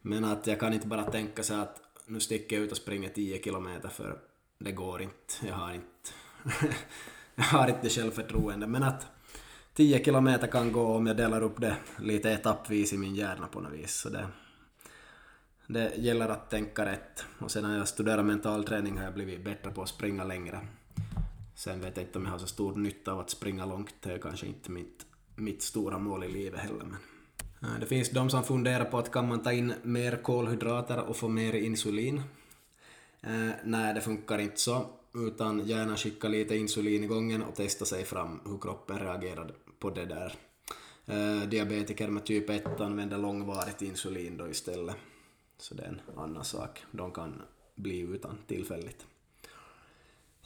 Men att jag kan inte bara tänka så att nu sticker jag ut och springer 10 kilometer för det går inte, jag har inte, [LAUGHS] jag har inte självförtroende, men att 10 kilometer kan gå om jag delar upp det lite etappvis i min hjärna på något vis. Så det, det gäller att tänka rätt. Och sen när jag studerar mental träning har jag blivit bättre på att springa längre. Sen vet jag inte om jag har så stor nytta av att springa långt, det är kanske inte mitt, mitt stora mål i livet heller. Men det finns de som funderar på att kan man ta in mer kolhydrater och få mer insulin? Eh, nej, det funkar inte så, utan gärna skicka lite insulin i gången och testa sig fram hur kroppen reagerar på det där. Eh, diabetiker med typ 1 använder långvarigt insulin då istället. Så det är en annan sak. De kan bli utan tillfälligt.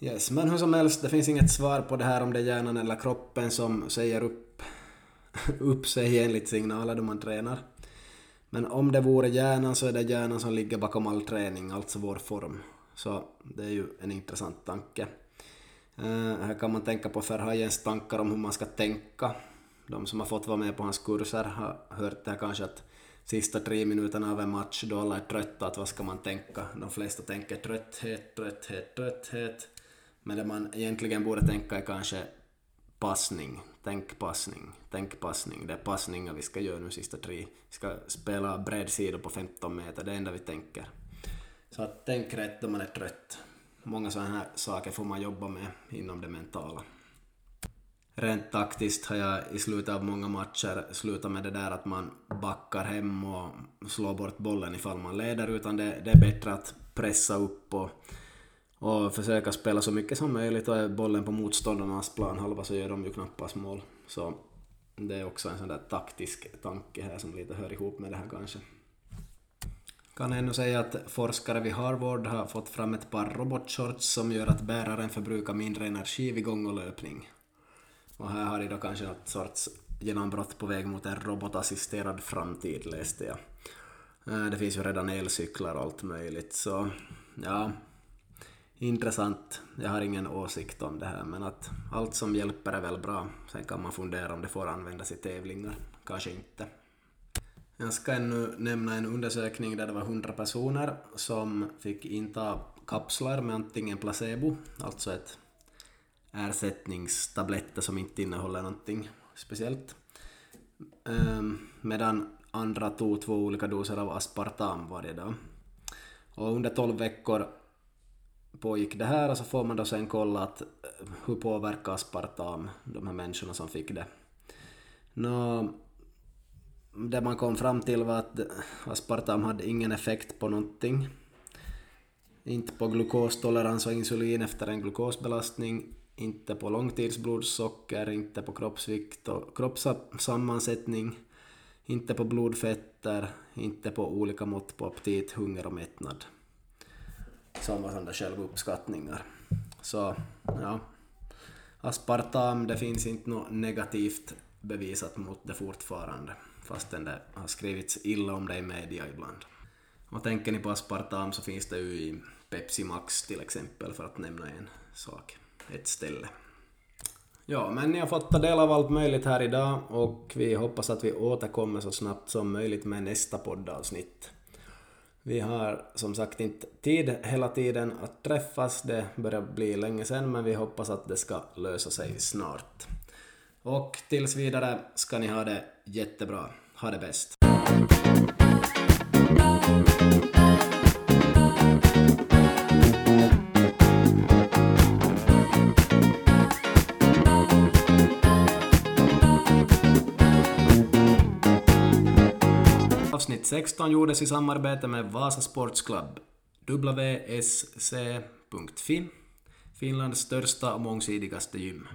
Yes, men hur som helst, det finns inget svar på det här om det är hjärnan eller kroppen som säger upp, [LAUGHS] upp sig enligt signaler då man tränar. Men om det vore hjärnan så är det hjärnan som ligger bakom all träning, alltså vår form. Så det är ju en intressant tanke. Uh, här kan man tänka på Ferhajens tankar om hur man ska tänka. De som har fått vara med på hans kurser har hört det här kanske att sista tre minuterna av en match då alla är trötta, att vad ska man tänka? De flesta tänker trötthet, trötthet, trötthet. Men det man egentligen borde tänka är kanske passning. Tänk passning, tänk passning. Det är passningar vi ska göra nu sista tre. Vi ska spela bredsidor på 15 meter, det är det enda vi tänker. Så att tänk rätt då man är trött. Många sådana här saker får man jobba med inom det mentala rent taktiskt har jag i slutet av många matcher slutat med det där att man backar hem och slår bort bollen ifall man leder, utan det, det är bättre att pressa upp och, och försöka spela så mycket som möjligt och är bollen på motståndarnas planhalva så gör de ju knappast mål. Så det är också en sån där taktisk tanke här som lite hör ihop med det här kanske. Kan ännu säga att forskare vid Harvard har fått fram ett par robotshorts som gör att bäraren förbrukar mindre energi vid gång och löpning. Och här har de då kanske något sorts genombrott på väg mot en robotassisterad framtid, läste jag. Eh, det finns ju redan elcyklar och allt möjligt, så ja, intressant. Jag har ingen åsikt om det här, men att allt som hjälper är väl bra. Sen kan man fundera om det får användas i tävlingar, kanske inte. Jag ska ännu nämna en undersökning där det var 100 personer som fick inta kapslar med antingen placebo, alltså ett ersättningstabletter som inte innehåller någonting speciellt, ehm, medan andra tog två olika doser av aspartam varje dag. Och under 12 veckor pågick det här och så får man då sen kolla att eh, hur påverkar aspartam de här människorna som fick det. Nå, det man kom fram till var att aspartam hade ingen effekt på någonting. Inte på glukostolerans och insulin efter en glukosbelastning, inte på långtidsblodsocker, inte på kroppsvikt och kroppssammansättning, inte på blodfetter, inte på olika mått på aptit, hunger och mättnad. Som var sådana självuppskattningar. Så, ja. Aspartam, det finns inte något negativt bevisat mot det fortfarande, fastän det har skrivits illa om det i media ibland. Och tänker ni på aspartam så finns det ju i Pepsi Max till exempel, för att nämna en sak, ett ställe. Ja, men ni har fått ta del av allt möjligt här idag och vi hoppas att vi återkommer så snabbt som möjligt med nästa poddavsnitt. Vi har som sagt inte tid hela tiden att träffas, det börjar bli länge sen men vi hoppas att det ska lösa sig snart. Och tills vidare ska ni ha det jättebra. Ha det bäst. Avsnitt 16 gjordes i samarbete med Vasa Sports Club, wsc.fi, Finlands största och mångsidigaste gym.